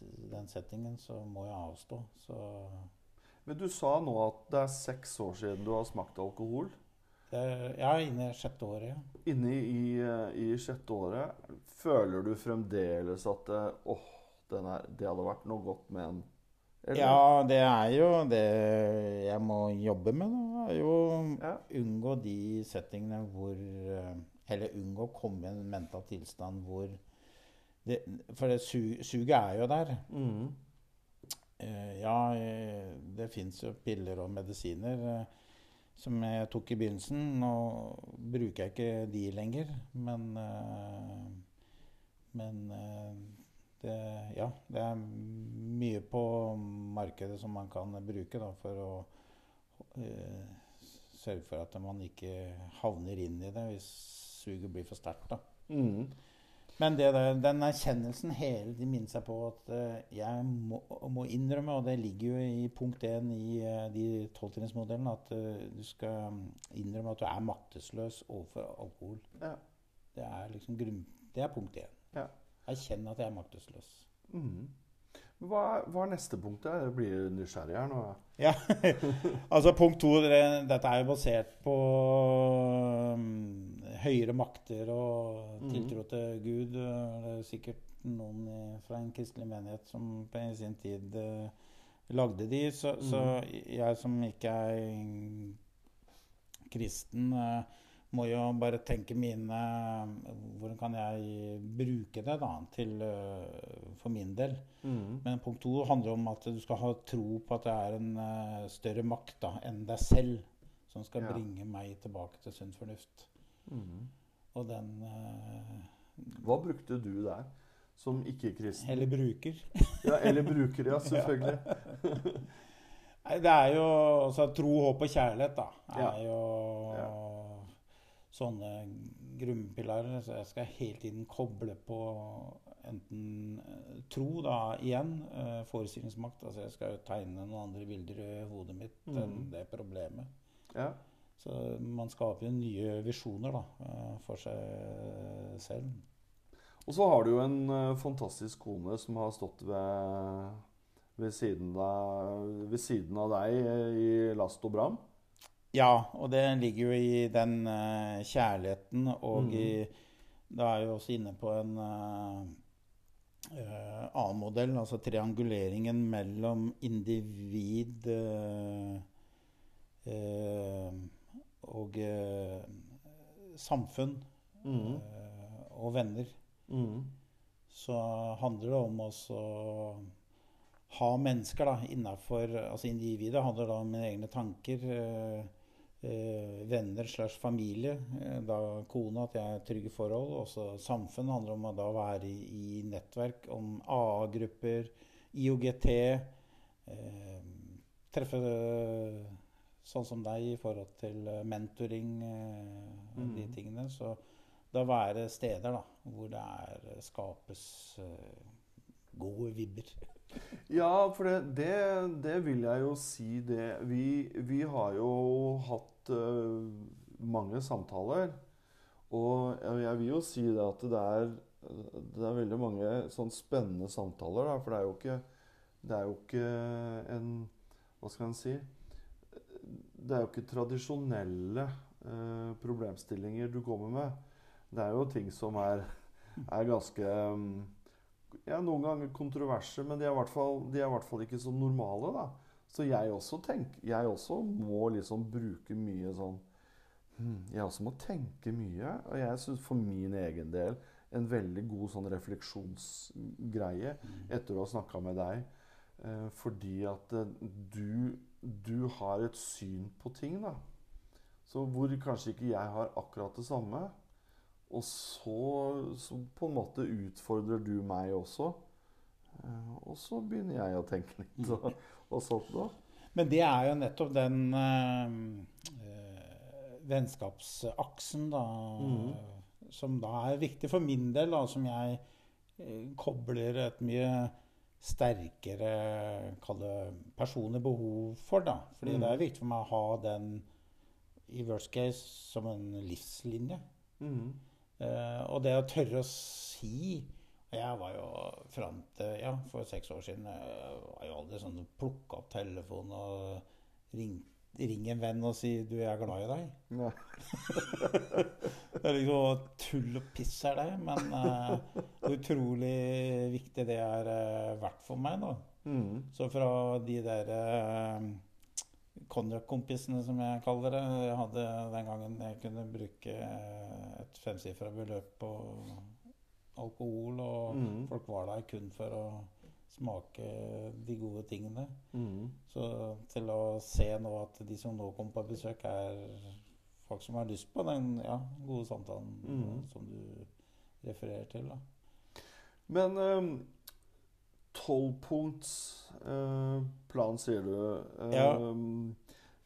S2: i den settingen, så må jeg avstå. Så
S1: Men du sa nå at det er seks år siden du har smakt alkohol.
S2: Ja, inne i sjette året, ja.
S1: Inne i, eh, i sjette året, føler du fremdeles at eh, åh, den er, det hadde vært noe godt med en Eller?
S2: Ja, det er jo det jeg må jobbe med. Da. er jo
S1: Ja.
S2: unngå de settingene hvor eh, Eller unngå å komme i en mental tilstand hvor det, For det su suget er jo der.
S1: Mhm.
S2: Eh, ja, eh, det fins jo piller og medisiner eh, som jeg tok i begynnelsen. Nå bruker jeg ikke de lenger, men Men det, ja, det er mye på markedet som man kan bruke da, for å sørge for at man ikke havner inn i det hvis suget blir for sterkt. da. Men det den erkjennelsen hele de minner seg på at eh, jeg må, må innrømme, og det ligger jo i punkt 1 i eh, de tolvtrinnsmodellene, at eh, du skal innrømme at du er maktesløs overfor alkohol.
S1: Ja.
S2: Det er liksom grunn... Det er punkt én.
S1: Ja.
S2: Erkjenne at jeg er maktesløs.
S1: Mhm. Hva, hva er neste punktet? Jeg blir nysgjerrig her nå.
S2: Ja, <laughs> altså punkt to Dette er jo basert på um, høyere makter og
S1: Mhm.
S2: tiltro til Gud. Det er sikkert noen i- fra en kristelig menighet som på en sin tid eh, lagde de. Så, så jeg som ikke er kristen, eh, må jo bare tenke mine Hvordan kan jeg bruke det da til eh, for min del?
S1: Mm.
S2: Men punkt to handler om at du skal ha tro på at det er en eh, større makt da, enn deg selv som skal
S1: Ja.
S2: bringe meg tilbake til sunn fornuft.
S1: Mm.
S2: Og den uh,
S1: Hva brukte du der, som ikke-kristen?
S2: Eller bruker. <laughs>
S1: Ja, eller bruker, ja, selvfølgelig. <laughs>
S2: Nei, det er jo altså, Tro, håp og kjærlighet, da. Er
S1: Ja.
S2: jo sånne grunnpilarer. Så jeg skal hele tiden koble på enten eh, tro, da igjen. eh, forestillingsmakt. Altså jeg skal jo tegne noen andre bilder i hodet mitt enn
S1: Mhm.
S2: det problemet.
S1: Ja.
S2: Så man skaper jo nye visjoner da, eh, for seg selv.
S1: Og så har du jo en fantastisk kone som har stått ved, ved, siden av, ved siden av deg i last og bram.
S2: Ja, og det ligger jo i den uh, kjærligheten, og
S1: mm.
S2: i Da er vi også inne på en uh, uh, annen modell, altså trianguleringen mellom individ og samfunn mm. og venner.
S1: Mm.
S2: Så handler det om også å ha mennesker da, innafor Altså individet handler da om mine egne tanker. Eh, venner slash familie. Eh, da kone, at jeg er trygge forhold. Også samfunn handler om å da være i, i nettverk om AA-grupper, IOGT. Eh, treffe sånn som deg i forhold til eh, mentoring eh, og de tingene. Så da være steder da, hvor det er, skapes eh, gode vibber. <laughs>
S1: Ja, for det, det, det vil jeg jo si det. Vi, vi har jo hatt eh, mange samtaler. Og jeg, vil jo si det at det er, det er veldig mange sånn spennende samtaler. Da, for det er jo ikke, det er jo ikke en Hva skal en si? Det er jo ikke tradisjonelle uh, problemstillinger du kommer med. Det er jo ting som er, er ganske um, ja, noen ganger kontroverser, men de er i hvert fall ikke så normale, da. Så jeg også tenker, jeg også må liksom bruke mye sånn hmm, Jeg også må tenke mye. Og jeg syns for min egen del en veldig god sånn refleksjonsgreie etter å ha snakka med deg. Eh, fordi at eh, du, du har et syn på ting, da. Så hvor kanskje ikke jeg har akkurat det samme. Og så, så på en måte utfordrer du meg også. Eh, og så begynner jeg å tenke litt og, og sånt noe.
S2: Men det er jo nettopp den eh, vennskapsaksen, da.
S1: mm.
S2: Som da er viktig for min del, da, som jeg eh, kobler et mye sterkere kalle personlig behov for. da. Fordi
S1: mm.
S2: det er viktig for meg å ha den i worst case som en livslinje.
S1: Mm.
S2: Eh, og det å tørre å si Jeg var jo fram til Ja, for seks år siden jeg var jo aldri sånn plukka opp telefonen og ringte ring en venn og si 'du, jeg er glad i deg'.
S1: Ja. <laughs>
S2: Det er liksom tull og piss er det, men uh, utrolig viktig det er uh, vært for meg, da.
S1: Mm.
S2: Så fra de der uh, konjakkkompisene, som jeg kaller det Jeg hadde den gangen jeg kunne bruke eh, et femsifra beløp på alkohol, og
S1: mm.
S2: folk var der kun for å smake de gode tingene.
S1: Mm.
S2: Så til å se nå at de som nå kommer på besøk, er folk som har lyst på den ja, gode samtalen
S1: mm.
S2: som du refererer til. da.
S1: Men um, tolvpunktsplan, sier du.
S2: Ja.
S1: Um,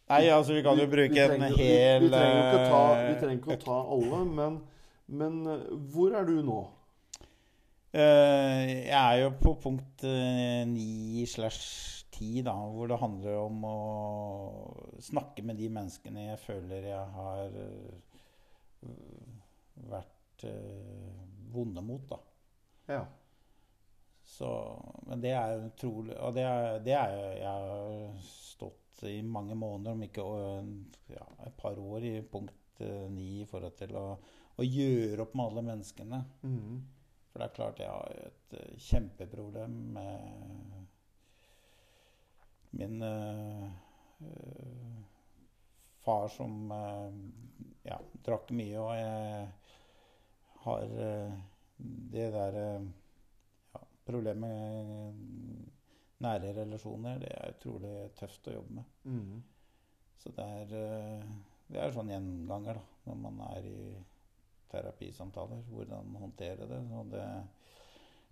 S2: Nei, altså vi kan jo bruke
S1: vi
S2: en
S1: trenger-
S2: hel
S1: vi, vi, trenger ikke ta, vi
S2: eh,
S1: å ta alle, men, men eh, hvor er du nå?
S2: Eh, jeg er jo på punkt eh, ni slash ti, da, hvor det handler om å snakke med de menneskene jeg føler jeg har eh, vært vonde mot, da.
S1: Ja.
S2: Så, men det er utrolig Og det er, det er Jeg har stått i mange måneder, om ikke ja, et par år, i punkt ni i forhold til å, å gjøre opp med alle menneskene.
S1: Mhm.
S2: For det er klart jeg har et eh, kjempeproblem med min øh, far som øh, ja, drakk mye, og jeg har det der ja, Problemet med nære relasjoner, det er utrolig tøft å jobbe med.
S1: Mm.
S2: Så det er, det er sånn gjenganger da, når man er i terapisamtaler, hvordan håndtere det. Og det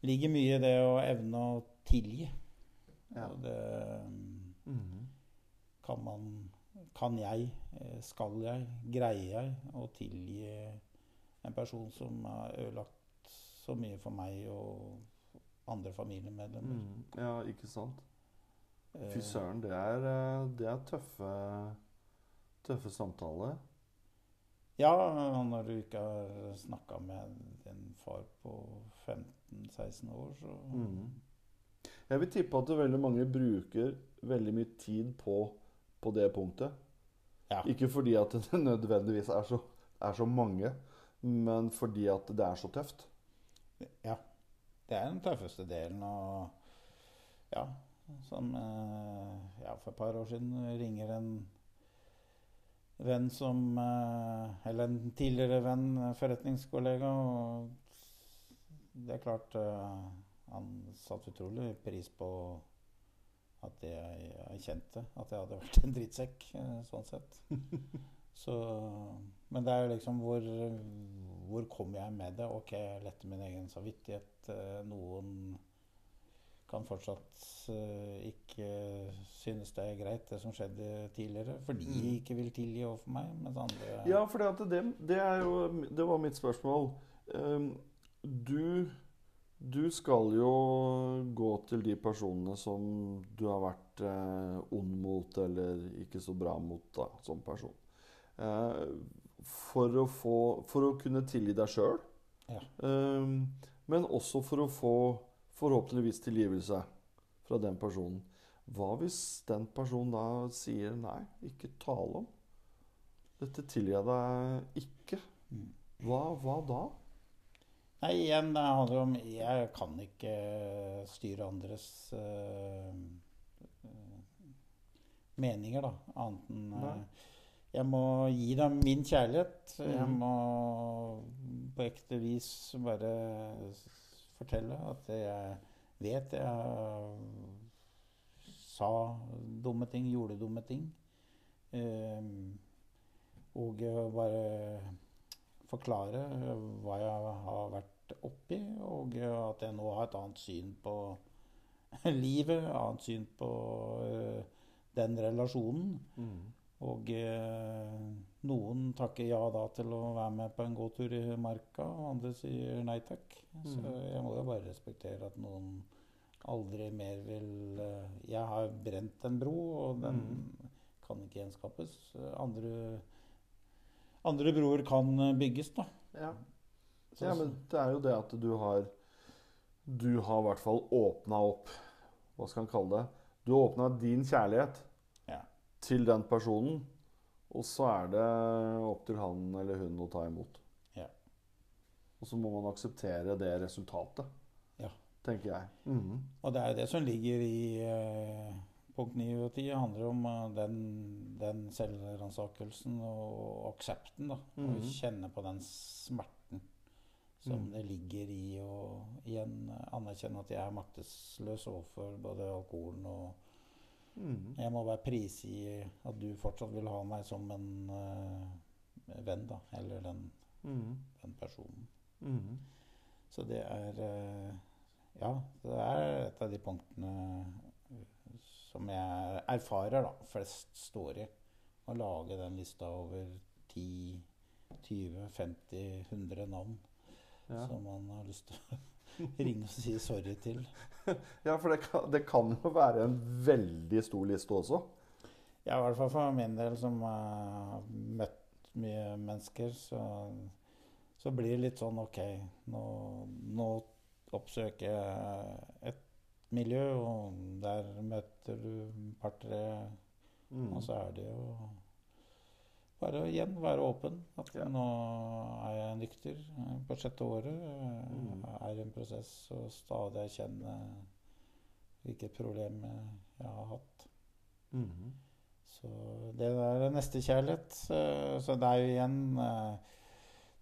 S2: ligger mye i det å evne å tilgi.
S1: Ja.
S2: Og det
S1: Mhm.
S2: kan man Kan jeg, eh, skal jeg, greier jeg å tilgi en person som har ødelagt så mye for meg og andre familiemedlemmer?
S1: Mm. Ja, ikke sant?
S2: Eh,
S1: Fy søren, det er, eh, det er tøffe, tøffe samtaler.
S2: Ja, når du ikke har snakka med din far på 15-16 år, så
S1: mm. Jeg vil tippe at veldig mange bruker veldig mye tid på, på det punktet.
S2: Ja.
S1: Ikke fordi at det <laughs> nødvendigvis er så, er så mange, men fordi at det er så tøft.
S2: Ja. Det er den tøffeste delen. Og ja, som eh, ja, for et par år siden ringer en venn som eh, Eller en tidligere venn, eh, forretningskollega, og det er klart eh, Han satte utrolig pris på at jeg, kjente at jeg hadde vært en drittsekk, sånn sett. <laughs> Så, men det er jo liksom hvor, hvor kom jeg med det? Ok, jeg letter min egen samvittighet. Noen kan fortsatt eh, ikke synes det er greit, det som skjedde tidligere, fordi de
S1: Mm.
S2: ikke vil tilgi overfor meg. Mens andre
S1: Ja, for det, det, det jo Det var mitt spørsmål. Um, du Du skal jo gå til de personene som du har vært eh, ond mot eller ikke så bra mot da, som person. Eh, for, å få, for å kunne tilgi deg sjøl,
S2: Ja.
S1: men også for å få forhåpentligvis tilgivelse fra den personen. Hva hvis den personen da sier nei, ikke tale om? Dette tilgir jeg deg ikke.
S2: Mm.
S1: Hva, hva da?
S2: Nei, igjen, det handler om Jeg kan ikke styre andres eh, meninger, da. Annet enn
S1: uh,
S2: Jeg må gi dem min kjærlighet. Jeg
S1: Mhm.
S2: må på ekte vis bare fortelle at jeg vet jeg sa dumme ting, gjorde dumme ting. Ehm, og eh, bare forklare hva jeg har vært oppi, og at jeg nå har et annet syn på <laughs> livet, annet syn på eh, den relasjonen. Og eh, noen takker ja da til å være med på en gåtur i marka, og andre sier nei takk. Så
S1: Mhm.
S2: jeg må jo bare respektere at noen aldri mer vil eh, Jeg har brent en bro, og den
S1: Mhm.
S2: kan ikke gjenskapes. Andre, andre broer kan eh, bygges, da.
S1: Ja. Ja, men det er jo det at du har Du har i hvert fall åpna opp Hva skal en kalle det? Du har åpna din kjærlighet
S2: Ja.
S1: til den personen, og så er det opp til han eller hun å ta imot.
S2: Ja.
S1: Og så må man akseptere det resultatet,
S2: Ja.
S1: tenker jeg. Mhm.
S2: Og det er det som ligger i eh, punkt 9 og 10. Det handler om eh, den, den selvransakelsen og aksepten. da. Å
S1: Mhm.
S2: kjenne på den smerten som
S1: mm.
S2: det ligger i å igjen anerkjenne at jeg er maktesløs overfor både alkoholen og
S1: Mhm.
S2: Jeg må være prisgi at du fortsatt vil ha meg som en uh, venn, da. Eller den,
S1: mm.
S2: den personen.
S1: Mm.
S2: Så det er uh, Ja, det er et av de punktene eh, som jeg erfarer da, flest står i. Å lage den lista over 10, 20, 50, 100 navn
S1: Ja.
S2: som man har lyst til å <laughs> ringe og si sorry til.
S1: ja, for det kan, det kan jo være en veldig stor liste også.
S2: Ja, i hvert fall for min del som har møtt mye mennesker, så, så blir det litt sånn OK, nå, nå oppsøker jeg et miljø, og der møter du et par-tre,
S1: Mm.
S2: og så er det jo bare igjen være åpen. At
S1: Ja.
S2: nå er jeg nykter eh, på sjette året. eh,
S1: Mm.
S2: Er i en prosess og stadig erkjenne hvilket problem eh, jeg har hatt.
S1: Mhm.
S2: Så det er nestekjærlighet. eh, Så det er jo igjen eh,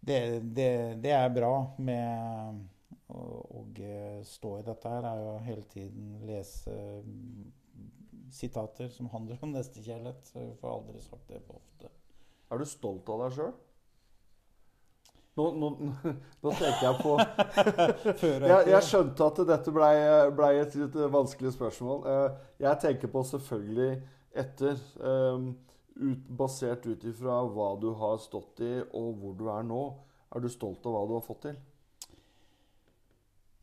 S2: det, det, det er bra med å, å eh, stå i dette her, er jo hele tiden lese mm, sitater som handler om nestekjærlighet. Så jeg får aldri sagt det for ofte.
S1: Er du stolt av deg sjøl? Nå, nå, <laughs> nå tenker jeg på <laughs> jeg, jeg skjønte at dette blei ble et litt vanskelig spørsmål. Eh, Jeg tenker på selvfølgelig etter. eh, Ut, basert ut ifra hva du har stått i, og hvor du er nå. Er du stolt av hva du har fått til?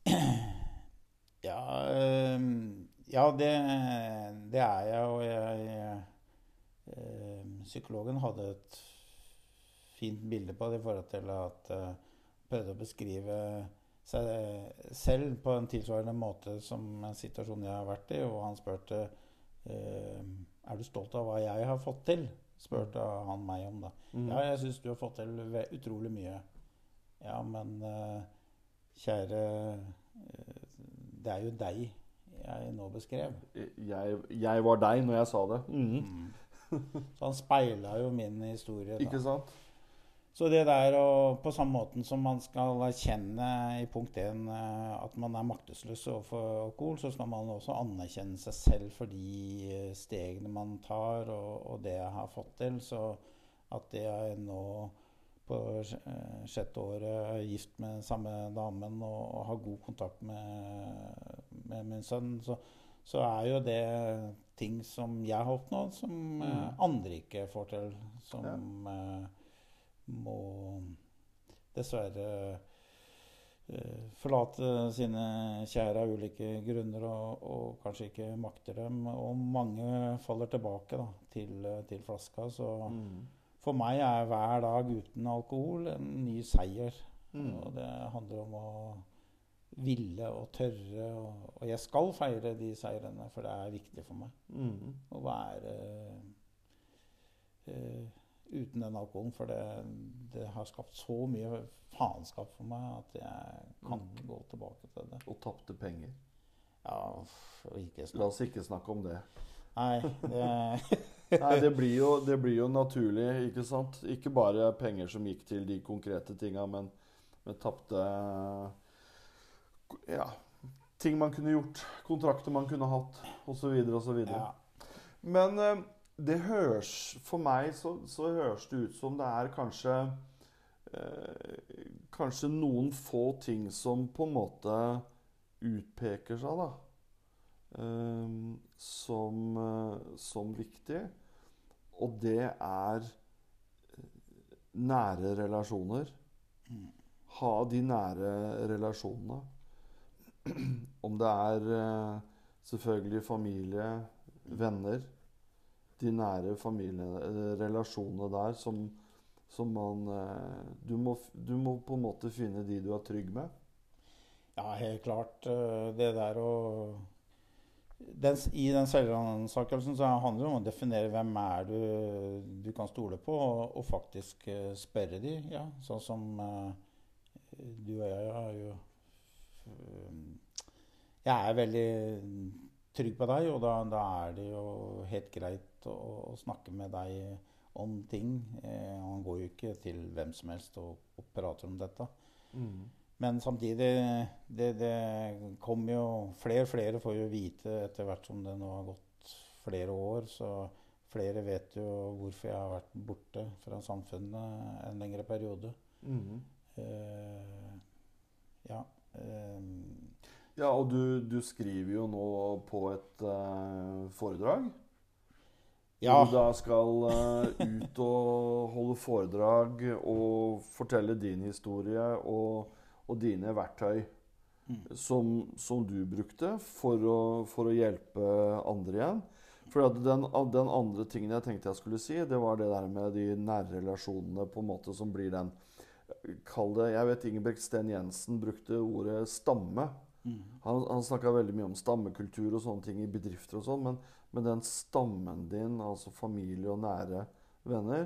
S1: <clears throat>
S2: Ja, øhm, ja det, det er jeg. Og jeg øhm, Psykologen hadde et fint bilde på det i forhold til at uh, prøvde å beskrive seg selv på en tilsvarende måte som en situasjon jeg har vært i. Og han spurte uh, er du stolt av hva jeg har fått til. spurte han meg om. da.
S1: Mm.
S2: Ja, jeg syns du har fått til utrolig mye. Ja, men uh, kjære uh, Det er jo deg jeg nå beskrev.
S1: Jeg, jeg var deg når jeg sa det. Mm.
S2: Mm. <laughs> Så han speila jo min historie.
S1: Ikke sant?
S2: Så det der å På samme måten som man skal erkjenne i punkt én at man er maktesløs overfor alkohol, så skal man også anerkjenne seg selv for de eh, stegene man tar, og, og det jeg har fått til. Så at jeg nå på eh, sjette året er gift med samme damen og, og har god kontakt med, med min sønn, så, så er jo det ting som jeg har oppnådd, som
S1: mm.
S2: uh, andre ikke får til. Som eh, må dessverre uh, forlate sine kjære av ulike grunner og, og kanskje ikke makter dem. Og mange faller tilbake da, til, til flaska. Så
S1: mm.
S2: for meg er hver dag uten alkohol en ny seier.
S1: Mm.
S2: Og det handler om å ville og tørre. Og, og jeg skal feire de seirene, for det er viktig for meg
S1: mm.
S2: å være uh, uten den alkoholen. For det, det har skapt så mye faenskap for meg at jeg kan
S1: Mm.
S2: ikke gå tilbake til det.
S1: Og tapte penger.
S2: Ja, og ikke
S1: La oss ikke snakke om det.
S2: Nei, det <laughs> <laughs>
S1: Nei, det blir, jo, det blir jo naturlig, ikke sant? Ikke bare penger som gikk til de konkrete tinga, men, men tapte Ja, ting man kunne gjort, kontrakter man kunne hatt, osv., osv.
S2: ja.
S1: Men eh, det høres For meg så, så høres det ut som det er kanskje eh, Kanskje noen få ting som på en måte utpeker seg, da. eh, som, som viktig. Og det er eh, nære relasjoner.
S2: Mm.
S1: Ha de nære relasjonene. <clears throat> Om det er eh, selvfølgelig familie, venner. De nære familierelasjonene der som, som man eh, du må, du må på en måte finne de du er trygg med.
S2: Ja, helt klart. eh, Det der å den, I den selvransakelsen så handler det om å definere hvem er du du kan stole på, og, og faktisk eh, spørre de. Ja, sånn som eh, du og jeg har jo eh, Jeg er veldig trygg på deg, og da, da er det jo helt greit å, å snakke med deg om ting. Eh, han går jo ikke til hvem som helst og, og prater om dette. Men samtidig, det, det kommer jo Flere og flere får jo vite etter hvert som det nå har gått flere år, så flere vet jo hvorfor jeg har vært borte fra samfunnet en lengre periode.
S1: Mm.
S2: Eh, ja. Eh,
S1: Ja, og du, du skriver jo nå på et uh, foredrag.
S2: ja.
S1: Du da skal uh, ut og holde foredrag og fortelle din historie og, og dine verktøy
S2: Mm.
S1: som, som du brukte for å, for å hjelpe andre igjen. For den, den andre tingen jeg tenkte jeg skulle si, det var det der med de nære relasjonene på en måte som blir den Kall det Jeg vet Ingebrigt Sten Jensen brukte ordet stamme.
S2: Mm.
S1: Han, han snakka veldig mye om stammekultur og sånne ting i bedrifter og sånn, men, men den stammen din, altså familie og nære venner,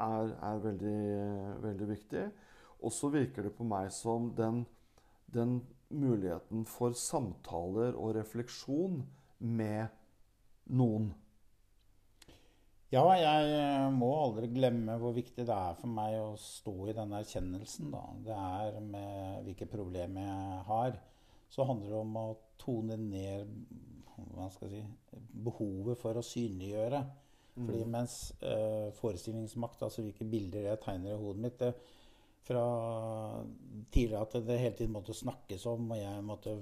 S1: er, er veldig, veldig viktig. Og så virker det på meg som den, den muligheten for samtaler og refleksjon med noen.
S2: Ja, jeg eh, må aldri glemme hvor viktig det er for meg å stå i den erkjennelsen. Da. Det er med hvilke problemer jeg har. Så handler det om å tone ned hva skal jeg si, behovet for å synliggjøre.
S1: Mm.
S2: Fordi mens eh, forestillingsmakt, altså hvilke bilder jeg tegner i hodet mitt det, Fra tidligere at det hele tiden måtte snakkes om, og jeg måtte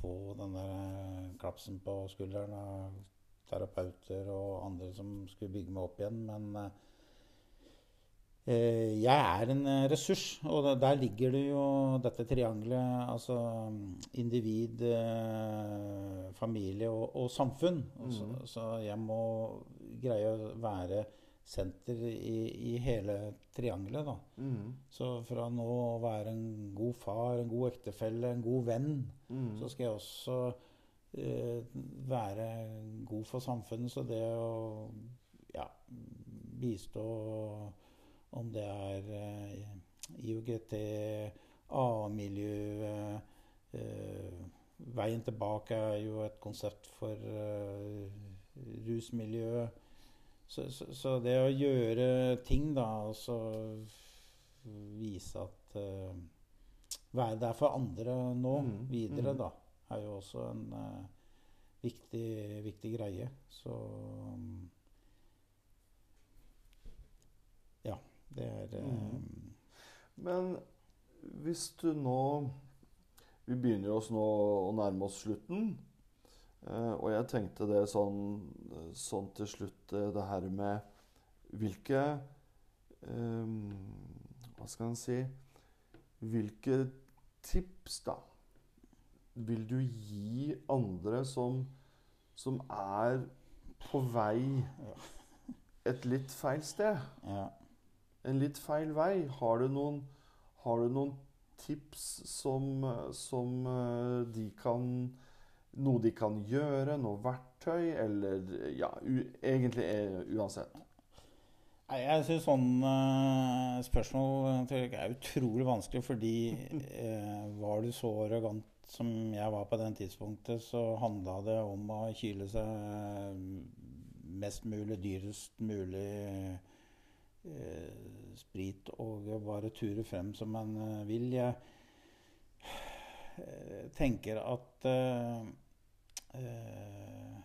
S2: få den der eh, klapsen på skulderen av terapeuter og andre som skulle bygge meg opp igjen. Men eh, jeg er en eh, ressurs, og der ligger det jo dette triangelet. Altså individ, eh, familie og, og samfunn. Mm. Så, så, jeg må greie å være senter i, i hele triangelet, da. Mm. Så fra nå å være en god far, en god ektefelle, en god venn, mm. så skal jeg også være god for samfunnet. Så det å ja, bistå om det er eh, IOGT, A-miljø eh, Veien tilbake er jo et konsept for rusmiljøet. Så, så, så, det å gjøre ting, da, og så vise at Være der for andre nå, mm, videre, mm. da er jo også en uh, viktig, viktig, greie. Så Ja, det er um,
S1: Men hvis du nå Vi begynner oss nå å nærme oss slutten. Uh, og jeg tenkte det sånn, sånn til slutt, det her med hvilke um, Hva skal en si Hvilke tips, da, vil du gi andre som, som er på vei et litt feil sted?
S2: Ja.
S1: En litt feil vei. Har du noen, har du noen tips som, som eh, de kan Noe de kan gjøre? Noe verktøy? Eller Ja, u, egentlig uansett.
S2: Jeg syns sånne uh, spørsmål er utrolig vanskelig, fordi eh, var du så arrogant som jeg var på den tidspunktet, så handla det om å kyle seg mest mulig, dyrest mulig eh, sprit og bare ture frem som man eh, vil. Jeg eh, tenker at eh, eh,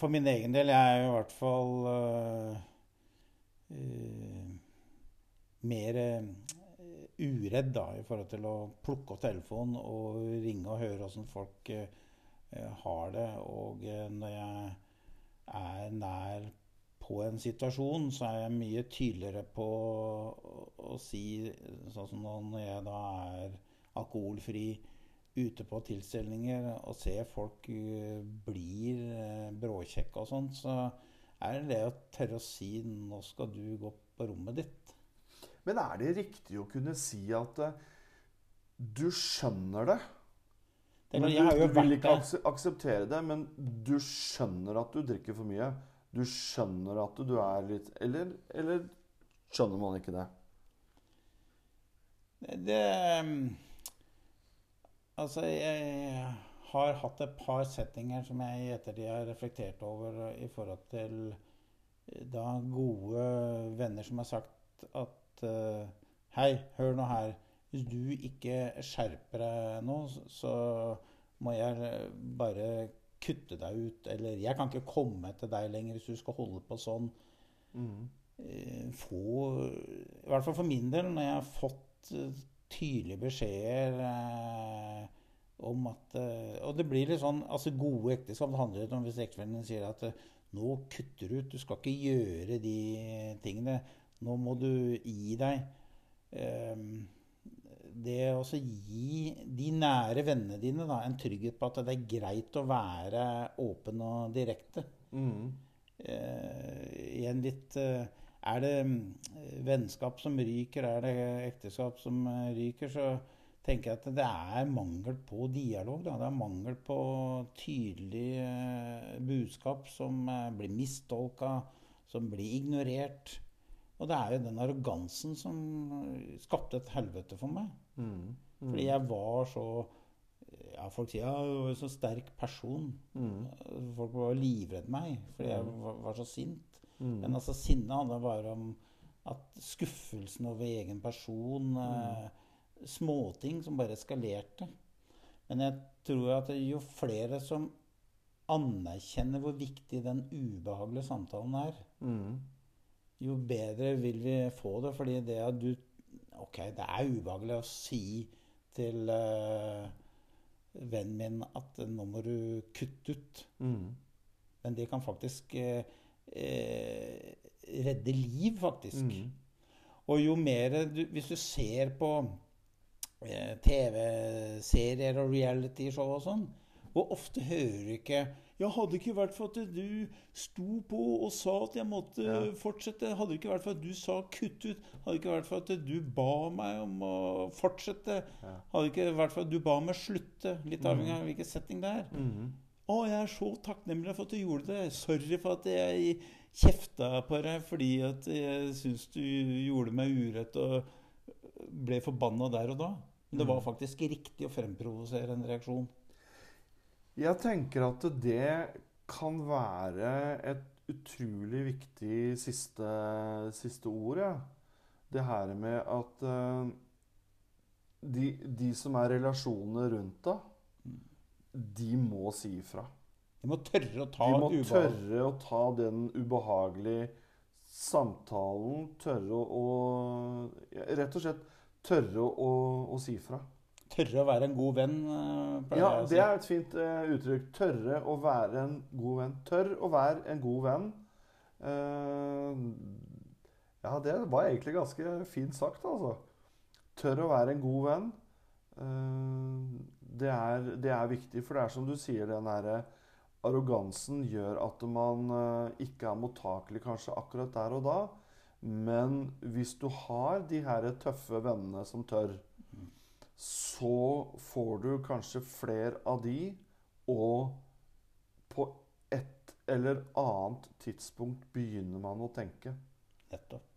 S2: For min egen del, jeg er i hvert fall mer uredd da, i forhold til å plukke opp telefonen og ringe og høre åssen folk eh, eh, har det. Og eh, når jeg er nær på en situasjon, så er jeg mye tydeligere på å, å si Sånn som når jeg da er alkoholfri ute på tilstelninger og ser folk uh, blir uh, bråkjekke og sånn, så er det det å tørre å si 'nå skal du gå på rommet ditt'.
S1: Men er det riktig å kunne si at uh, du skjønner det?
S2: det
S1: du, du vil ikke akseptere det, men du skjønner at du drikker for mye. Du skjønner at du er litt Eller, eller skjønner man ikke det?
S2: Det mm, Altså, jeg har hatt et par settinger som jeg i ettertid har reflektert over i forhold til eh, da gode venner som har sagt at uh, Hei, hør nå her. Hvis du ikke skjerper deg nå, så må jeg bare kutte deg ut. Eller jeg kan ikke komme til deg lenger hvis du skal holde på sånn. Mm. Uh, få I hvert fall for min del, når jeg har fått uh, tydelige beskjeder eh, om at Og det blir litt sånn altså Gode ekteskap det handler om hvis ektefellen sier at nå kutter du ut, du skal ikke gjøre de tingene. Nå må du gi deg. Um, det å gi de nære vennene dine da, en trygghet på at det er greit å være åpen og direkte. Mm. Uh, I litt uh, er det mm, vennskap som ryker, er det ekteskap som eh, ryker, så tenker jeg at det er mangel på dialog. Da. Det er mangel på tydelig eh, budskap som eh, blir mistolka, som blir ignorert. Og det er jo den arrogansen som skapte et helvete for meg.
S1: Mm. Mm.
S2: Fordi jeg var så ja, Folk sier jeg var så sterk person.
S1: Mm.
S2: Folk var livredde meg fordi jeg var, var så sint.
S1: Mm.
S2: Men altså, sinnet handla bare om at skuffelsen over egen person eh, Småting som bare eskalerte. Men jeg tror at jo flere som anerkjenner hvor viktig den ubehagelige samtalen er,
S1: Mm.
S2: Jo bedre vil vi få det. Fordi det at du Ok, det er ubehagelig å si til uh, vennen min at nå må du kutte ut.
S1: Mm.
S2: Men det kan faktisk uh, uh, redde liv, faktisk.
S1: Mm.
S2: Og jo mer du Hvis du ser på TV-serier og reality-show og sånn, hvor ofte hører ikke ja, hadde det ikke vært for at du sto på og sa at jeg måtte
S1: Ja.
S2: fortsette, hadde det ikke vært for at du sa kutt ut, hadde det ikke vært for at du ba meg om å fortsette,
S1: Ja.
S2: hadde det ikke vært for at du ba meg slutte, litt avhengig av hvilken setting det er.
S1: Mm.
S2: Å, jeg er så takknemlig for at du gjorde det. Sorry for at jeg kjefta på deg fordi at jeg syns du gjorde meg urett og ble forbanna der og da. Men det var faktisk riktig å fremprovosere en reaksjon.
S1: Jeg tenker at det kan være et utrolig viktig siste, siste ord, ja. Det her med at uh, de, de som er relasjonene rundt deg, de må si ifra.
S2: De må tørre å ta
S1: De må tørre å ta den ubehagelige samtalen. Tørre å, Rett og slett tørre å, å, si fra.
S2: Tørre å være en god venn. eh,
S1: Ja, det er et fint uh, uttrykk. Tørre å være en god venn. Tørr å være en god venn. Uh, ja, det var egentlig ganske fint sagt, altså. Tørr å være en god venn. Uh, det, er, det er viktig, for det er som du sier, den derre arrogansen gjør at man ikke er mottakelig kanskje akkurat der og da. Men hvis du har de her tøffe vennene som tør, så får du kanskje flere av de, og på et eller annet tidspunkt begynner man å tenke.
S2: Nettopp.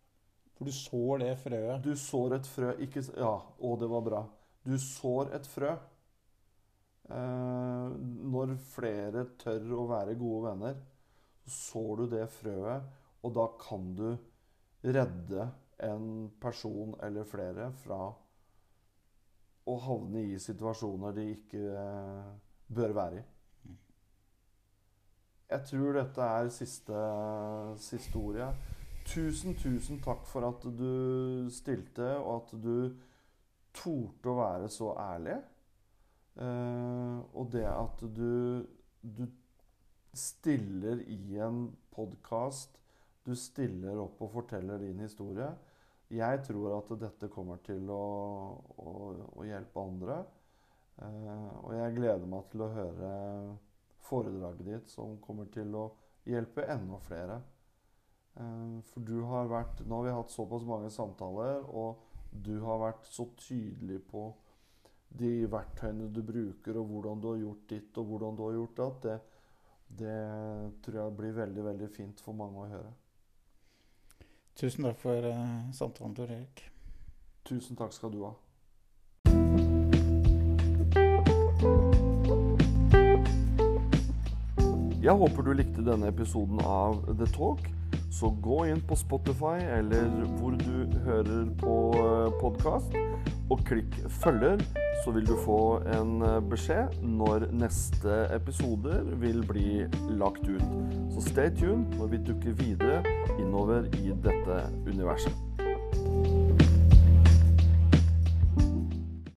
S2: For du sår det frøet.
S1: Du sår et frø ikke, Ja, å, det var bra. Du sår et frø. Eh, når flere tør å være gode venner, så sår du det frøet, og da kan du redde en person eller flere fra å havne i situasjoner de ikke eh, bør være i. Jeg tror dette er siste, siste ordet. Tusen, tusen takk for at du stilte, og at du torde å være så ærlig. Eh, og det at du, du stiller i en podkast, du stiller opp og forteller din historie. Jeg tror at dette kommer til å, å, å hjelpe andre. Eh, og jeg gleder meg til å høre foredraget ditt, som kommer til å hjelpe enda flere. Eh, For du har vært Nå har vi hatt såpass mange samtaler, og du har vært så tydelig på de verktøyene du bruker, og hvordan du har gjort ditt, og hvordan du har gjort datt. Det, det tror jeg blir veldig, veldig fint for mange å høre.
S2: Tusen takk for uh, samtalen, Tor Erik.
S1: Tusen takk skal du ha. Jeg håper du likte denne episoden av The Talk. Så gå inn på Spotify eller hvor du hører på podkast, og klikk 'følger', så vil du få en eh, beskjed når neste episoder vil bli lagt ut. Så stay tuned når vi dukker videre innover i dette universet.